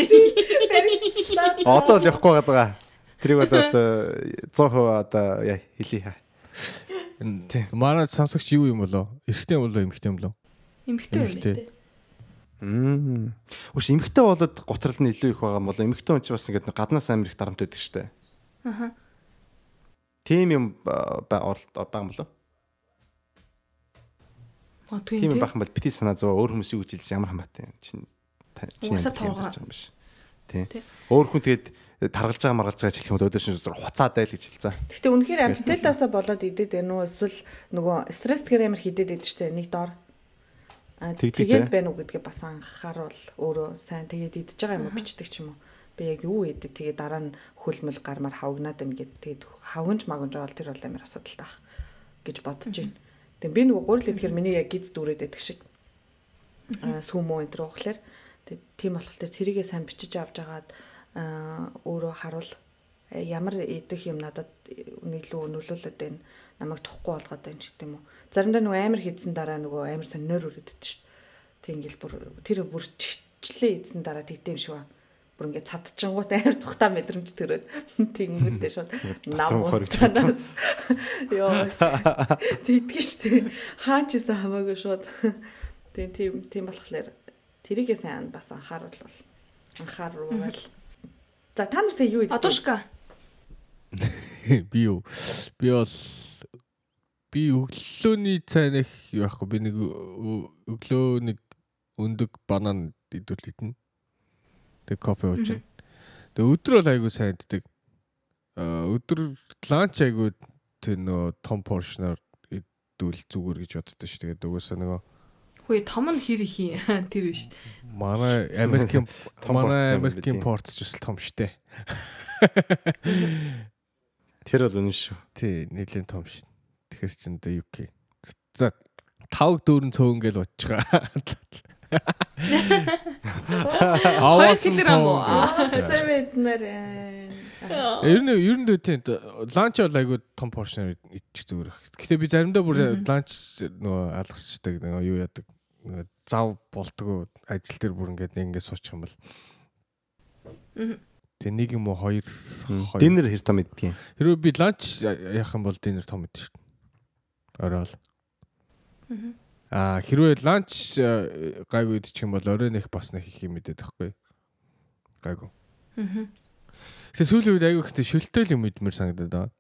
Одоо л явахгүй байгаа. Тэрийг бол бас э, 100% одоо яа хэлий хаа. Тийм. Манай сонсогч юу юм болоо? Эрэгтэй юм болоо, эмэгтэй юм болоо? Эмэгтэй. бэ? Мм. Үгүй эмхтэй болоод готрол нь илүү их байгаа юм бол эмхтэй хүн ч бас ингээд нэг гаднаас амир их дарамт шүү дээ. Аха. Тийм юм оролт байгаа юм болоо. Тийм байх юм бол бити санаа зов өөр хүмүүс юу гэж хэлж ямар хамаатай юм чинь та чиний Угаасаа амьд тургаа. амьдарч байгаа юм биш. Тий. Тий. Өөр хүн тэгээд таргалж байгаа маргалж байгаа хэлэх юм бол өдөөш зур хуцаад айл гэж хэлцээ. Гэхдээ үнэхээр амтнайтаасаа болоод идэд байна уу эсвэл нөгөө стресс тэгэхээр амар хидэд идэв штэ нэг доор. А тэгээд байна уу гэдгээ бас анхааруул өөрөө сайн тэгээд идэж байгаа юм уу бичдэг ч юм уу. Би яг юу идэв тэгээд дараа нь хөлмөл гармаар хавгнаад байна гэд тэгээд хавгнж магнж байгаа бол тэр бол амар асуудалтай ах гэж бодож байна. Тэгээд би нөгөө гурил идэхээр миний яг гиз дүүрээд байдаг шиг. Аа сүмөө энэ төр ухлаар тэгээд тийм болохоор тэрийгээ сайн бичиж авч агаад аа өөрөө харуул э, ямар идэх юм надад нийлүү нөлөөлөд байна намайг тухгүй болгоод байна ч гэдэг юм уу. Заримдаа нөгөө амар хийдсэн дараа нөгөө амар сонноор өрөдөд шүү. Тэг ингээл бүр тэр бүр чигчлээ ийдсэн дараа тэгдэм шиг ба. Бүр ингээд цадчингууд амар тухтаа мэдрэмж төрөөд тэгэнгүүтээ шууд нам хориг утанаас ёо зэтгэж штэ хаач исэн хамаагүй шууд тийм тийм тийм болохоор тэрийгээ сайн бас анхааруул анхааруул За та нар тэг юу идэх вэ? Адушка. би юу? Би бол би өглөөний цай нэх яахгүй би нэг өглөө нэг өндөг банан идвэл идэнэ. Тэг кофе байна. Тэг өдөр бол айгуу сайн иддэг. Аа өдөр ланч айгуу тэр нөө том поршноор идвэл зүгээр гэж боддоо шүү. Тэгээд угаасаа нөгөө Хөөе том нь хэр их юм тэр биш. манай Америкийн манай Америкийн порц ч бас том штэ. Тэр бол үнэн шүү. Тий, нэлийн том шин. Тэгэхэр чин дэ UK. За 5 4 цөөн гэл байгаа. Хоёр килограмм уу? Сайн мэднэр. Ер нь ер нь тийм ланч бол айгу том поршноор идчих зүгээр. Гэтэ би заримдаа бүр ланч нөгөө алгасчдаг нөгөө юу яадаг зав болтгоо ажил дээр бүр ингээд ингээд суучих юм бол. Тэг нэг юм уу хоёр. Динер хэр том иддэг юм. Хэрвээ би ланч яах юм бол динер том идэх шүү дээ. Орой бол. Аа хэрвээ ланч э, гайгүй идчих юм бол орой нэх бас нэг их юм идэт байхгүй. Гайгүй. Тэгээ сүүлийн үед айгүй ихтэй шөлтөөл юм идмэр санагдаад байгаа.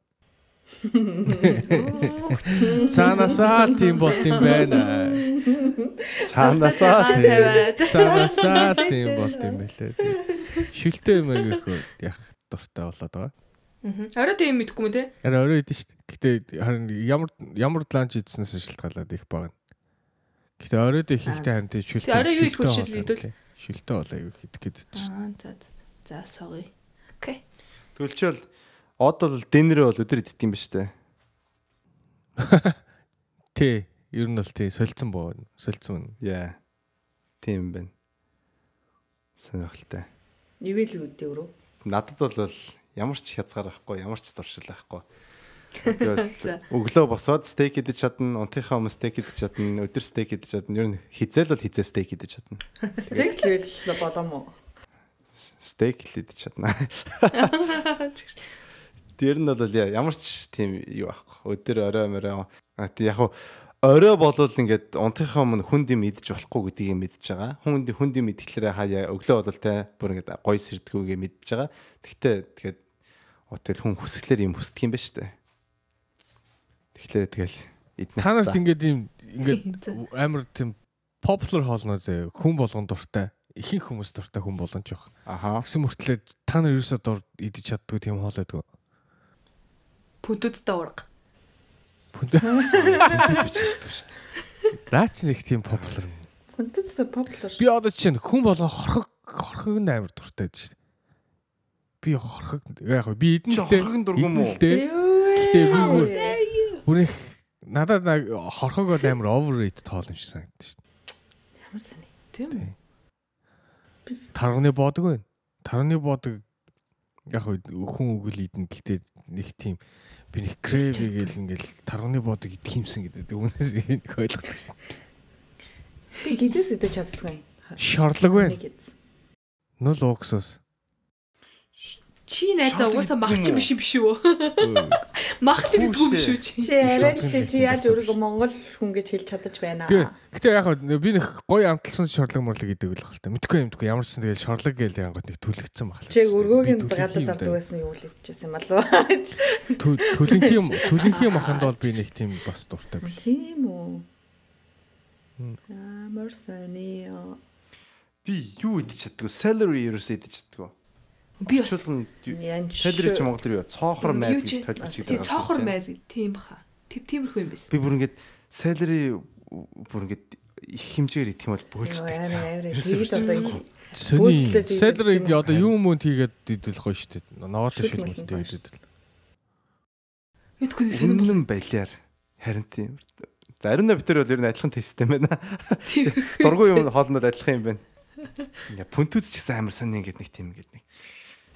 Санасаа тийм болт юм байна. Цаанаасаа тавиад. Санасаа тийм болт юм байлээ. Шөлтөө юм айгүй их яг дуртай болоод байгаа. Орой тийм мэдэхгүй мө те. Араа орой идэж шүү дээ. Гэтэ харин ямар ямар ланч идснээс шалтгаалаад их байгаа. Гэтэ оройд их ихтэй харин тийм. Тэгээ орой юу идэх вэ, шөлтөө шил хоол идвэл? юм. Шөлтөө бол айгүй их идэх гэдэг чинь. Аа за за. За sorry. Окей. Тэгвэл од бол динерээ бол өдөр иддэг юм ба штэ. Тий. Ер нь бол тий солилцсон боо. Солилцсон. Яа. Тийм байна. Сонирхолтой. Ивэл үүдээ өрөө. Надад бол ямар ч хязгаар байхгүй, ямар ч зуршил байхгүй. Өглөө босоод стейк идэж чадна, унтынхаа өмнө стейк идэж чадна, өдөр стейк идэж чадна. Ер нь хизээл бол хизээ стейк идэж чадна. Стейк л болоо мó. Стейк л идэж чадна. Тэр нь бол ямар ч тийм юу байхгүй. Өдөр орой морой. А тий яг орой болвол ингээд унтынхаа өмнө хүнд юм идэж болохгүй гэдгийг мэдж байгаа. Хүнд хүнд юм идэхлээр хаяа өглөө бол те бүр ингээд гой сэрдгүүгээ мэдж байгаа. Тэгтээ тэгээд отел хүн хүсгэлээр юм хүсдэг юм ба штэ. Тэгэхээр тэгэл идэх. Та нарт ингээд За. ингээд амар тийм popular хоолноо зөө хүн болгон дуртай. Ихэнх хүмүүс дуртай хүн болгон ч баг. Аха. Тэгсэн мөртлөө та нар ерөөсөө дур идэж чаддгүй тийм хоол байдаг. Пүнтүцтэй урга. Наач нэг тийм popular. юм. Хүндэс popular. Би одоо чинь хүн болгон хорхог хорхог нь амар дуртай байдаг шүү дээ. Би хорхог яг би дээ. хорхог дургүй юм уу? Гэтэ би их надад хорхог бол амар overrated тоол юм шиг санагдаж шүү дээ. Ямар сони. Тийм үү? Тарганы боодог байна. Тарганы боодог яг хүн үгэл идэн гэтээ нэг тийм би нэг крэви гэл ингээл тарганы боодог идэх юмсан гэдэг үүнээс нэг ойлгодог шүү. Би гидээс идэж чаддгүй. Шорлог байна. Нул уксус. Чи найзаа угаасаа махчин биш юм биш үү? Өө, Махлын идэггүй биш үү чи? Чи арай л чи яаж өөрийгөө монгол хүн гэж хэлж чадаж байна аа. гэтээ яг би нэг гоё амталсан шорлог морлог гэдэг л хэлтэй. Мэдгүй юм мэдгүй ямар ч сан тэгэл шорлог гээл янгот нэг түлэгцсэн баг. Чи өргөөгийн гадаа зардаг байсан юм уу л идчихсэн юм болов. Түлэнхий юм түлэнхий маханд бол би нэг тийм бас дуртай биш. Тийм үү. Амар сони. Би юу идэж чаддгүй? Celery ерөөсөө идэж чаддгүй. Би бас Чулган Янч. celery ч Монгол руу юу? Цоохор майз юу гэж толбич тий, цоохор майз гэдэг тийм баха. Тэр тиймэрхүү юм байсан. Би бүр ингээд celery бүр ингээд их хэмжээгээр идэх юм бол бөөлжтэй. Сөний идэх юм одоо байна. юм мөнд хийгээд идэл гоё шүү дээ. Нь тэгээд гоё. идэл. Мэдгүй. Үнэн балиар харин тийм. Заримдаа битэр бол ер нь адилхан тесттэй байна. Тийм. Дургүй юм хоолнод адилхан юм байна. Ингээ пунтүүц ч гэсэн амар сони ингээд нэг тийм ингээд нэг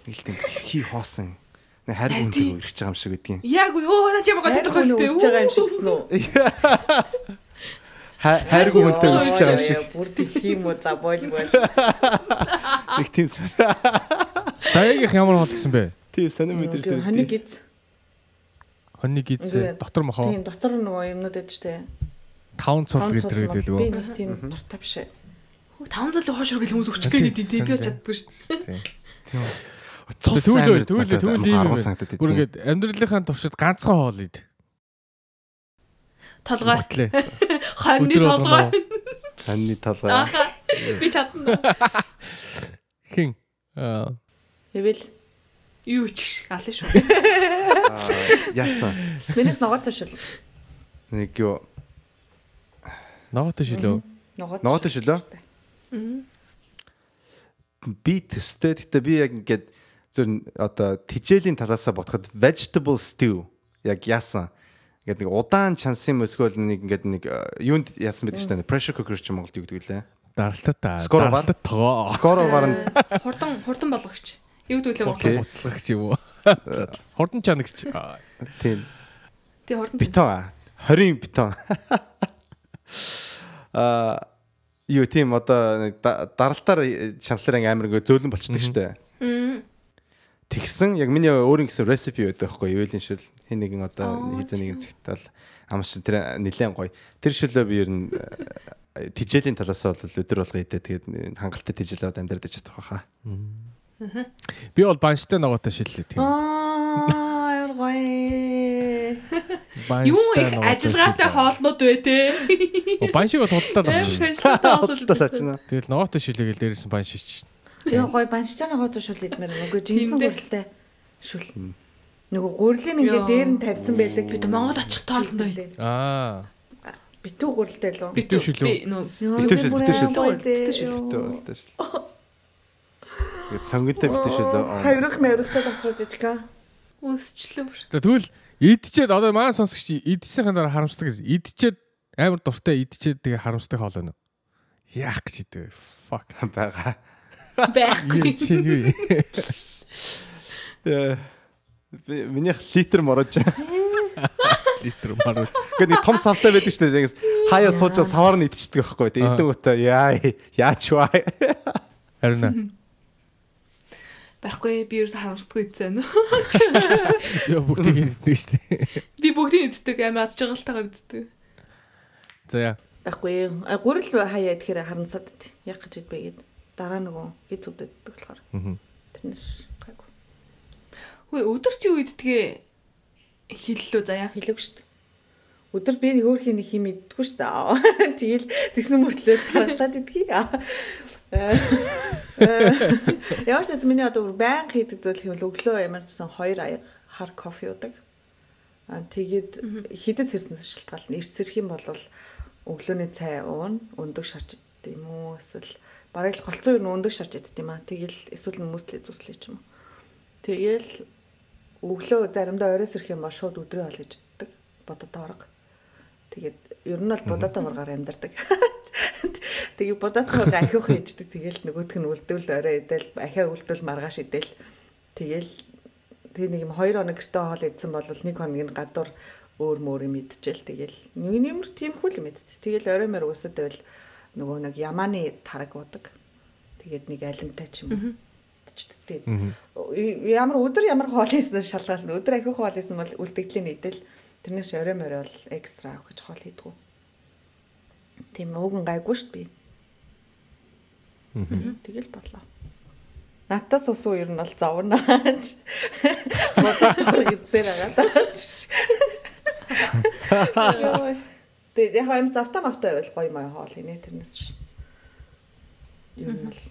нэг л тийм хий хоосон. Тийм. үнтэй ирэх байгаа юм шиг гэдгийг. Яг өө чамаа Хайр годох хүн байлтай. үлж байгаа юм шиг гэсэн үү? Хайргүй хүнтэй ирэх байгаа юм шиг. Бүр тийх юм уу за бойл бойл. Нэг тийм сони. Заяагийнх ямар хоол гэсэн бэ? Тийм сони мэдэрч Тэр хоник гиз. Хоньны Ингээ. гидсэн дотор мохоо Тийм дотор нөгөө юмнууд байдаг штэ. таван цул Таван гэдэг цул гэдэг бол Би үү? нэг тийм дуртай биш. 500 хоошрог л хүмүүс өчгөө гэдэг дээ. Би бол чаддгүй шүү дээ. Тийм. Цус амар ийм аргуу юм. Бүр ингээд амьдралынхаа туршид ганцхан хоол ид. Толгой. Хоньны толгой. Ханны толгой. Би чадна. Хин. Аа. Хэвэл Юу ч аль шүү. Аа, Яасан. миний ногоотой шил. Нэг юу Наваатай шилөө. Ногоот. Шилөө? би төстэй. Гэтэ би яг ингээд зөв одоо тижээлийн талаасаа бодоход vegetable stew яг яасан. Ингээд нэг удаан чансын мөсгөл нэг ингээд нэг э, юунд яасан байдаг шүү дээ. Pressure cooker ч юм Монголд юу гэдэг лээ. Даралтад? Даралтад тоо. Скороогоор нь Хурдан хурдан болгогч. Юу гэдэг Окей. вэ? Буцлагч юу? Хурдан чанагч. Тийм Тий хурдан. бетон 20 бетон. Аа юу тийм одоо даралтаар шанлаар амар ингээд зөөлөн болчдөг шүү дээ. Тэгсэн яг миний өөрийн гэсэн рецепи байдаг байхгүй юу? Юулийн шил хин нэгэн одоо Аа, хийзээ нэгэн цагтаал амш тэр нилээн гоё. Тэр шилөө би ер нь э, тижээлийн талаас бол өдөр болго идэ тэгээд хангалттай тижээлээд амьдраад ичдэг байхаа. Би бол банштай ногоотой шиллээ тийм. Аа, гоё. Юу их ажиллагаатай хоолнууд вэ те. Баншиг бол худалдаад Амар авчих шин. ажиллагаатай хоолнууд. Талаачна. Тэгэл ногоотой шилээгээл дээрсэн банш шиж шин. Тэгээ гоё банштай ногоотой шил идмээр нөгөө жинсэн гуралтай шүл. Нөгөө гурлийн ингээ Йоо. дээр нь тавьсан байдаг. Бид Монгол очих тоолондоо. Аа. Битүү гуралтай лөө. Битүү шүлүү. Би нөө Битүү шил, битүү шил. Битүү шил. Тэ шил. Гэт сонгонтой битээ шилөө. Хавирах мавирахтай дотроо жижигка. үсчлээ. Тэгвэл идчихэд одоо маань сонсогч идчихсийн дараа харамсдаг гэсэн. Идчихэд амар дуртай идчихэд тэгээ харамсдаг хоол байна. Яах гэж идэв. Fuck. байгаа. Байхгүй. Юу чинь юу? Э, би- Минийх литр морож. Литр маруу. Гэхдээ том савтай байдаг шүү дээ. Хаяа суужаа савар нь идчихдэг байхгүй. Тэгээд Аа. идэв утаа яа яач ваа. Харин. Байхгүй би ерөөс харамсдаггүй идсэн. Яа бүгдийг иддэг шүү дээ. Би бүгдийг иддэг амар ад жаргалтайгаар иддэг. За яа. Байхгүй. А, Гурал хаяа идэхээр харамсаад. Яг гэж идбэ гээд. Дараа нөгөө гиз үддэг болохоор. Тэрнээс гайгүй. Хөөе өдөрт юу иддгээ хэллөө заяа. Хэлээгүй шүү дээ. Өдөр би хөөрхийн нэг юм иддэггүй шүү дээ. Тэгэл тэгсэн мөртлөө тараглаад идгийг. Аа. Ямар ч гэсэн миний одоо баян хийдэг зүйл хэвэл өглөө ямар ч гэсэн 2 аяг хар кофе уудаг. Аа тэгээд хідэд сэрснээс шалтгаална. Эрт сэрх юм бол өглөөний цай уун, өндөг шарж идэх юм уу? Эсвэл бараг л голцоо юу н өндөг шарж идэх юм аа. Тэгэл эсвэл мөслөө зүслээ ч юм уу. Тэгэл өглөө заримдаа оройс ирэх юм ба шууд өдрөө ол гэж иддэг. Бодод орго. Тэгээд ер нь бол бодоод ургаар амьдардаг. Тэгээд бодоод ургаа ахиух хийждэг. Тэгэл нөгөөх нь үлдвэл орой идэл ахиа үлдвэл маргааш идэл. Тэгэл тэг нэг юм 2 хоног гэртээ хоол идсэн бол нэг хоногийн гадуур өөр мөр юм идчихэл тэгэл нэг нэмэр тиймхүү л идчих. Тэгэл орой мөр өсөд байвал нөгөө нэг ямааны тараг удаг. Тэгээд нэг алимтай ч юм уу. Тэгээд ямар өдөр ямар хоол хийснээр шалгаална. Өдөр ахиух хоол хийсэн бол үлдэгдлийн идэл тэрнээс орой морой бол экстра авах гэж хоол хийдгүү. Тийм ууган гайгүй шүү дээ. би. Тэгэл болоо. Натаас ус уу ер нь бол зовнооч. Бодож идсээр агаад. Тэгээд яг юм завтаа мавтаа байвал гоё маяг хоол хийнэ тэрнээс ш. Ер нь бол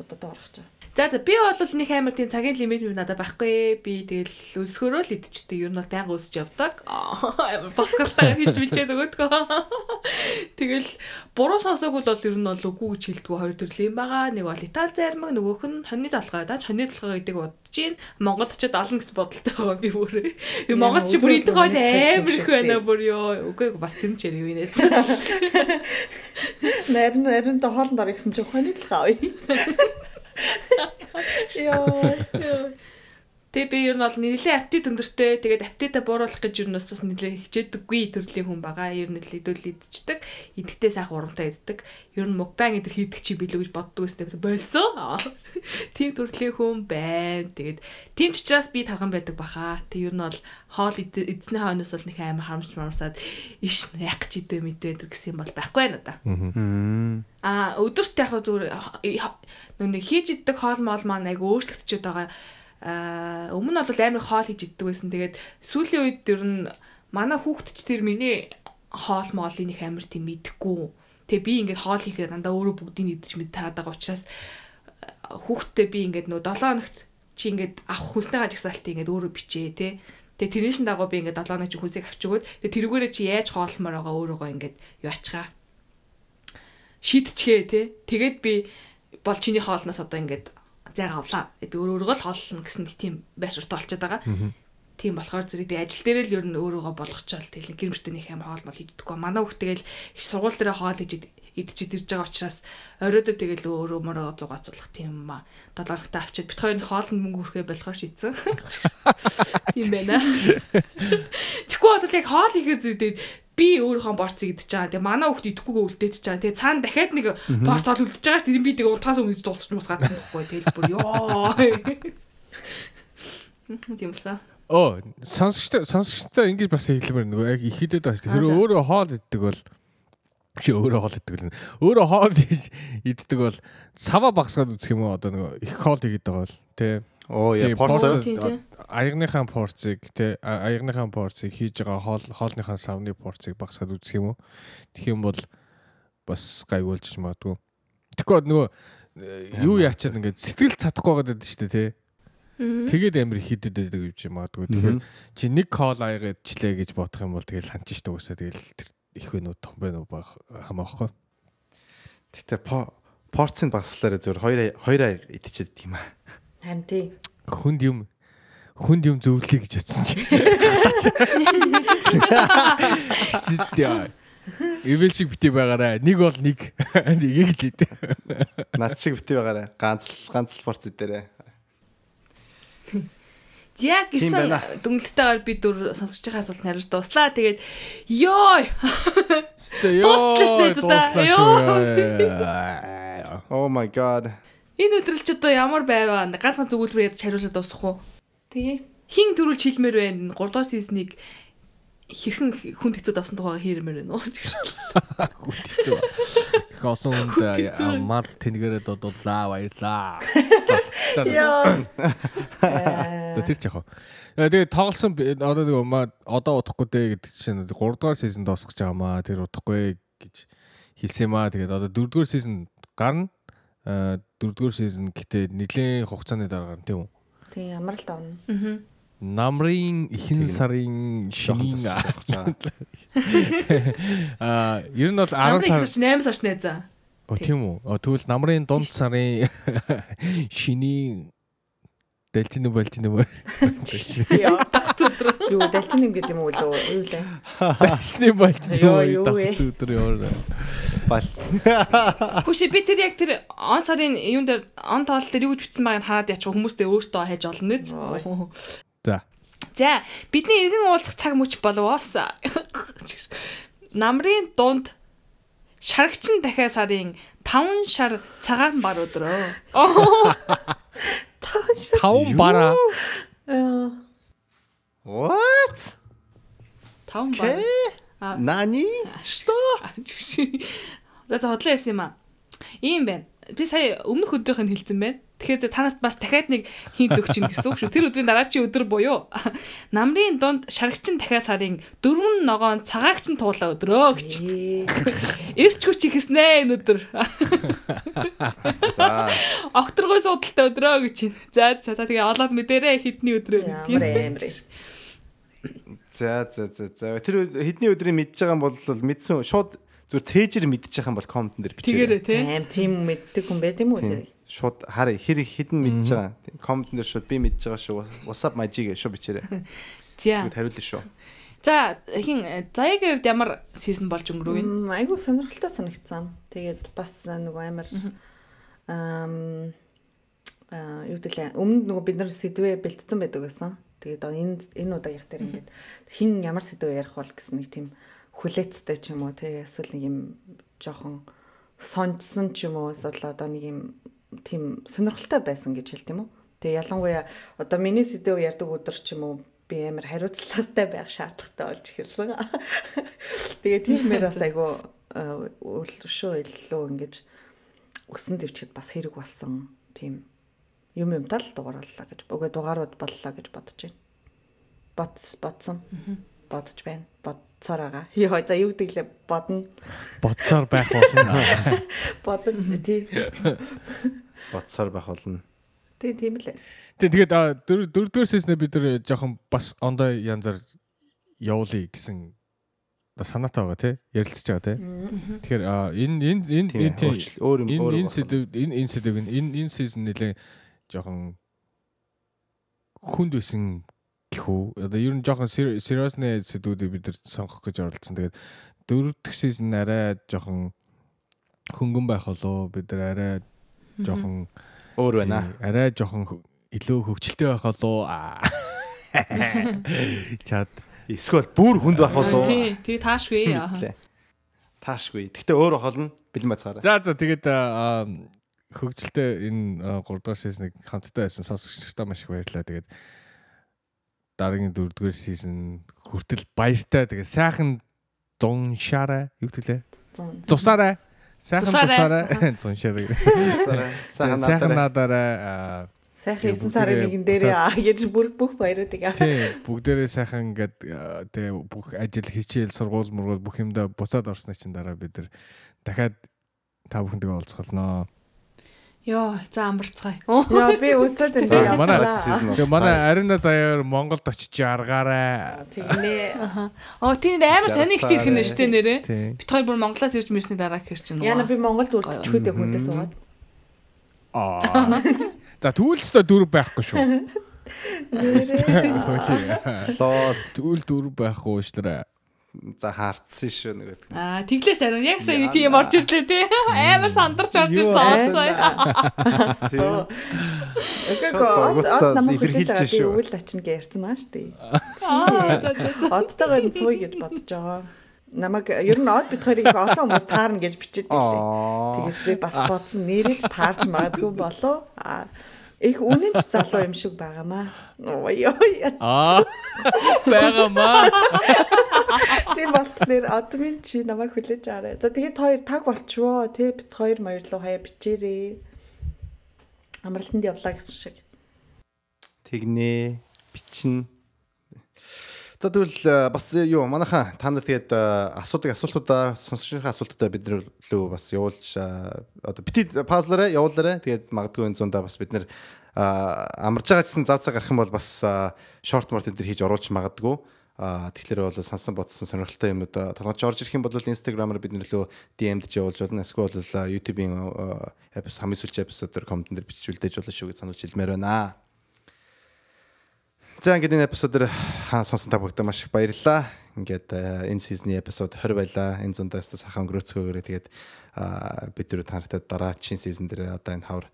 будад орох чаа. За за би бол нэг амар тийм цагийн лимит минь надад байхгүй. Би тэгэл өсгөрөө л идчихдэг. Ер нь бол байнга өсөж явдаг. Амар бахалтай хийж билчээ нөгөөдгөө. Тэгэл буруу сонсоогүй бол ер нь бол үгүй гэж хэлдэг хоёр төрлийн байгаа. Нэг бол Итали зармаг, нөгөөх нь хоньны толгой. Даач хоньны толгой гэдэг бодож гин. Монгол очиод олно гэсэн бодолтой байгаа би бүр. Би Монгол чи бүр идэх хойд амар их байна бүр ёо. Үгүй бас тэр ч ярив нэ. Нарийн нарийн та хоолнд орё гэсэн чи хоньны толгой авъя. Йоо. Тэгээ би ер нь бол нэлээд апти өндөртэй. Тэгээд аптита бууруулах гэж ер нь бас бас нэлээд хичээдэггүй төрлийн хүн байгаа. Ер нь л идэвэл идчихдэг. Идэхтэй сайхан урамтай иддэг. Ер нь мукбан эдэр хийдэг чи билүү гэж боддог өстэй болсон. Тийм төрлийн хүн байна. Тэгээд тийм ч учраас би тархан байдаг баха. Тэг ер нь бол хоол эзний хойноос бол нэг амар харамж марсаад иш яг ч идвэ мэдвэ гэсэн юм бол байхгүй надаа. Аа өдөрт яг зүгээр нэг хийж иддэг хоол моол маань айгу өөрчлөгдөж байгаа Аа өмнө нь бол амар хоол хийж иддэг байсан. Тэгээд сүүлийн үед ер нь манай хүүхэд ч тэр миний хоол моолын их амар тийм мэдхгүй. Тэгээ би ингээд хоол хийхээр дандаа өөрөө бүгдийг идэж мэд таад байгаа учраас хүүхдтэй би ингээд нөө 7 хоногт чи ингээд авах хүснээ гажигсаалтыг ингээд өөрөө бичээ те. Тэгээ тэрний шин дагуу би ингээд 7 хоног чи хүсийг авч өгөөд тэгээ тэрүүгээрээ чи яаж хоолмоор байгаа өөрөөгөө ингээд юу ачгаа. Шийдчихээ те. Тэгээд би бол чиний хоолноос одоо ингээд зайг авлаа. Би өөр өөргөө л хооллно гэсэн тийм байшуртай болчиход байгаа. Тийм болохоор зэрэг би ажил дээр л ер нь өөрийгөө болгочоол тэгэл гэрмжтэй нэг юм хоол мол хийдэггүй. Манай хүүхд тэгэл их сургууль дээр хоол хийж идчихэд ирж байгаа учраас оройдоо тэгэл өөрөө мөрөө зугаацуулах тийм юм аа. Долоогтой авчиад бит хоёрын хоолнд мөнгө өрхөө болохоор шийдсэн. Тийм байна. Тэгэхгүй бол яг хоол ихээр зүрдээд би өөрийнхөө борцыг идчихэж байгаа. Тэгээ манай хүүхд идэхгүйгээ үлдээдэж байгаа. Тэгээ цаана дахиад нэг борц ол үлдчихэж байгаа ш. Тэр би тэгээ унтахаас өмнө дуусч мусгаацсан байхгүй. Тэгэл бүр ёо. Тэмсэн. Оо, сонсогчтой сонсогчтой ингэж бас хэлмээр нөгөө яг их идэд байна шүү. Тэр өөрөө хоол иддэг бол чи өөрөө хоол иддэг л өөрөө хоол иддэг бол сава багсгаад үзэх юм уу одоо нөгөө их хоол игээд байгаа бол тий Оо яа порц аягныхаа порцыг тий аягныхаа порцыг хийж байгаа хоол хоолныхаа савны порцыг багсаад үзэх юм уу? Тэгэх юм бол бас гайгуулж магадгүй. Тэгэхгүй нөгөө юу яачаад ингээд сэтгэл цатахгүй байгаа гэдэг шүү дээ тий. Тэгээд амир хидэд байдаг юм чи магадгүй. Тэгэхээр чи нэг хоол аягаад члээ гэж бодох юм бол тэгэл ханч штэ уусаа тэгэл их вэ нүү том бэ нүү баг хамаахгүй. Гэтэ порцын багслаараа зөвөр 2 2 аяг идчихэд тийм аа. Харин тий. Хүнд юм хүнд юм зөвлөе гэж утсан чи. Чидээ. Ивэл шиг бити байгаарай. Нэг бол нэг. Нэгийг л ид. Над шиг бити байгаарай. Ганц ганц л порц дээрээ. За гисэн дүнэлтэйгээр би дүр сонсож байгаа асуулт хариулт дуслаа. Тэгээд ёо. Дуслаач нэ та. Ёо. Oh my god. Энэ өдрөл ч одоо ямар байваа ганцхан зөвлөөр ядаж хариулаад дуусах уу? Тэгээ. Хин төрүүлж хэлмээр байна. 3 дугаар сизнийг хэрхэн хүнд хэцүү давсан тухайга хийрмээр байна уу? Хүнд хэцүү. Их олон хүнд мал тэнгэрээд дулаа баярлаа. Яа. Тэр ч яах вэ? Тэгээ тоглосон одоо нэг одоо удахгүй дээ гэдэг чинь 3 дугаар сизон дуусгах гэж байгаамаа. Тэр удахгүй гэж хэлсэн юм аа. Тэгээд одоо 4 дугаар сизон гарна дөрөвдүгээр сизон гэтээ нэлээд хугацааны дараа гарна тийм үү? Тийм ямар л давна. Аа. Намрын ихэнх сарын шинийн аа ер нь бол 10 сар 8 сарч нэ за. О тийм үү? Тэгвэл намрын дунд сарын шинийн Дэлчин юм болж юм уу? Яа, дагц өдөр. Юу, дэлчин юм гэдэг юм уу лөө? Юу лээ? Дэлчин болж юм уу? Дагц өдөр ёо. Бал. Хүши би тэр яг тэр он сарын юун дээр он тоол дээр юу гэж бичсэн байгааг хараад яачих хүмүүстэй өөртөө хайж олно үз. За. За, бидний иргэн уулзах цаг мөч боловоос. Намрын дунд шарагчин дахиад сарын 5 шар цагаан бар өдрөө. Таван бара. What? Таван бар. Нани? Что? За хотлоо ярьсан юм аа. Ийм байна. Би сая өмнөх өдрийнх нь хэлсэн байна. Тэгэхээр танаас бас дахиад нэг хинт өгч ин гэсэн үг шүү. Тэр өдрийн дараачийн өдөр буюу намрын дунд шарагчин дахиад сарын дөрвөн ногоон цагаагч нь туулаа өдрөө гэж. Эрч хүч ихэснэ энэ өдөр. За. Окторгой судалтай өдрөө гэж. За за та тэгээ олоод мэдэрээ хідний өдрөө тийм. Амар. За за за за. Тэр хэдний өдрийн мэдж байгаа юм бол мэдсэн шууд зүгээр цээжэр мэдж байгаа юм бол комментэн дээр бичээрэй. Тэгээрээ тий. Аим тийм мэддэг хүн байт юм уу тэр? Шууд харъя хэр их хідэн мэдж байгаа. Комментэн дээр шууд би мэдж байгаа шүү. WhatsApp мажиг шууд бичээрэй. За. Хариулна шүү. За хин заяагийн хувьд ямар сизон болж өнгөрөв вэ? М, Айгу сонирхолтой санагдсан. Тэгээд бас нөгөө амар ам а юу гэлээ өмнө нөгөө бид нар сэдвээ бэлтцсэн байдаг гэсэн. Тэгээд энэ энэ удаагийнх дээр ингээд хин ямар сэдвээ ярих бол гэсэн нэг тийм хүлээцтэй ч юм уу тий эсвэл нэг юм жоохон сонжсон ч юм уу эсвэл одоо нэг юм тийм сонирхолтой байсан гэж хэлт юм уу. Тэгээ ялангуяа одоо миний сэдв ярьдаг өдөр ч юм уу би амар хариуцлагатай байх шаардлагатай болж эхэлсэн. Тэгээ тиймэр бас айгу үл шүү илүү ингэж өсөн төвчгэд бас хэрэг болсон тийм юм юм тал дугаарлаа гэж үгүй дугаарууд боллоо гэж бодож байна. Бод бодсон. Бодож байна. Бодцоор байгаа. Йоо за юу гэдэглээ бодно. Бодсоор байх болно. Бодно тий. Бодсоор байх болно. Тий тийм лээ. Тэг тэгээд дөрөвдүгээр сеснээ бид нэр жоохон бас ондоо янзаар явуулъя гэсэн санаатай байгаа тий ярилцж байгаа тий. Тэгэхээр энэ энэ энэ Тийм энэ тий энэ сэдв энэ энэ сэдв энэ энэ сизон нэлээ жоохон хүнд байсан гэхүү. Одоо ер нь жоохон сериосны сэдвүүдийг бид нар сонгох гэж оролцсон. Тэгээд дөрөв дэх сизон арай жоохон хөнгөн байх болоо бид нар арай жоохон өөр байна. тий, арай жоохон илүү хөвгчлөлтэй байх болоо. Чад Эсвэл бүр хүнд байх болов. Тий, тэгээ таашгүй. Таашгүй. Гэхдээ өөр холно бэлэн бацгаараа. За за тэгээд хөгжилтэй энэ 3 дугаар сизныг хамтдаа байсан сонсогчдаа маш их баярлалаа. Тэгээд дараагийн 4 дугаар сизон хүртэл баяртай. Тэгээд сайхан зуншаарай. Юу гэлээ? Зусаарай. Сайхан Зусаарай. Зуншаарай. Сайхан надаарай. Сайхан Тэгээ 9 сарын бүгдээ нэгэн дээр бусаад- аа гэж бүр бүх баяруудыг аа. Тий, бүгдээрээ сайхан ингээд тэгээ бүх ажил хичээл сургууль мургуул бүх юмдаа буцаад орсны чинь дараа бид нар дахиад та бүхэнтэйгээ уулзгалнаа. Йоо, за амарцгаая. Яа би өсөд энэ За, манай-. Тэгээ манай Арина заяар Монголд очиж аргаарай. Тэгнэ. Оо тийм амар сони их ирэх нь штэ нэрээ. Тий. Бид хоёр бүр Монголоос ирж мэрсний дараа гэр чинь. Яна би Монголд үлдчихгүй дээ хүнтэй суугаад. Аа. За ч дөрв байхгүй шүү. Лоо Тэгвэл дөрв байхгүй уушлараа. За хаарцсан шүү нэг. Аа, тэглэж тарин яг сая нэг тийм орж ирлээ тий. Амар сандарч орж ирсэн онцгой. Угсаа намайг би шүү. үйл ачна гэж ярьсан маа штэ. Аа, за за. Одтойгоо сууй гэж бодож байгаа. Намайг ер нь од бит хоёрыг олон хүмүүс таарна гэж бичээд байлээ. Аа. Тэгээд би бас бодсон нэрэж таарч магадгүй болов. Аа их үнэн ч залуу юм шиг байгаамаа. Ой ой. Аа. Байгамаа. Тийм болохоор админ чи намайг хүлээж аваарай. За тэгээд хоёр таг болчихвоо. Тэ бит хоёр маяр руу хаяа бичээрэй. Амралтанд явлаа гэсэн шиг. Тэгнэ бичнэ. За тэгвэл э, бас юу манайхаа та нар тэгээд э, асуудаг асуултуудаа сонсогчдын асуултуудаа бид нар лөө бас явуулж э, одоо бити пазлаараа явуулаарай. Тэгээд магадгүй энэ зундаа бас бид нар э, амарж байгаа гэсэн зав цаг гарах юм бол бас шорт морт энэ төр хийж оруулж магадгүй. Тэгэхээр бол сансан бодсон сонирхолтой юм одоо толгойч орж ирэх юм бол инстаграмаар бид нөлөө DM-д явуулж болно. Эсвэл бол э, YouTube-ийн эпизод хамгийн сүүлчийн эпизодоор комментэн дээр бичиж үлдээж болно шүү гэж сануулж хэлмээр байна. За ингээд энэ эпизодоор хаа сонсон та бүгдээ маш их баярлалаа. Ингээд э, энэ сизний эпизод 20 байлаа. Энэ зундаас сайхан өнгөрөөцгөөгөө тэгээд бид дөрөв танартай дараагийн сизон дээр одоо энэ хавар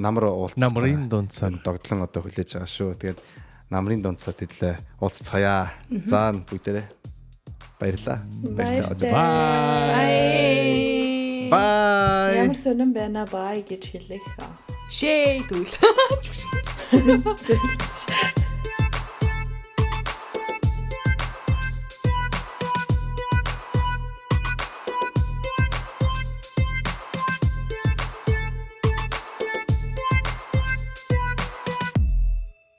намар уулзсан. Намрын дундсаар. догдлон одоо хүлээж байгаа шүү. Тэгээд намрын дундсаа тэдлээ уулзцгаая. За бүгдээрээ баярлалаа. Баярлалаа. Bye. Бай. Bye. Ямар сонирн байна бай гэж хэлэх. Шээ дүүл.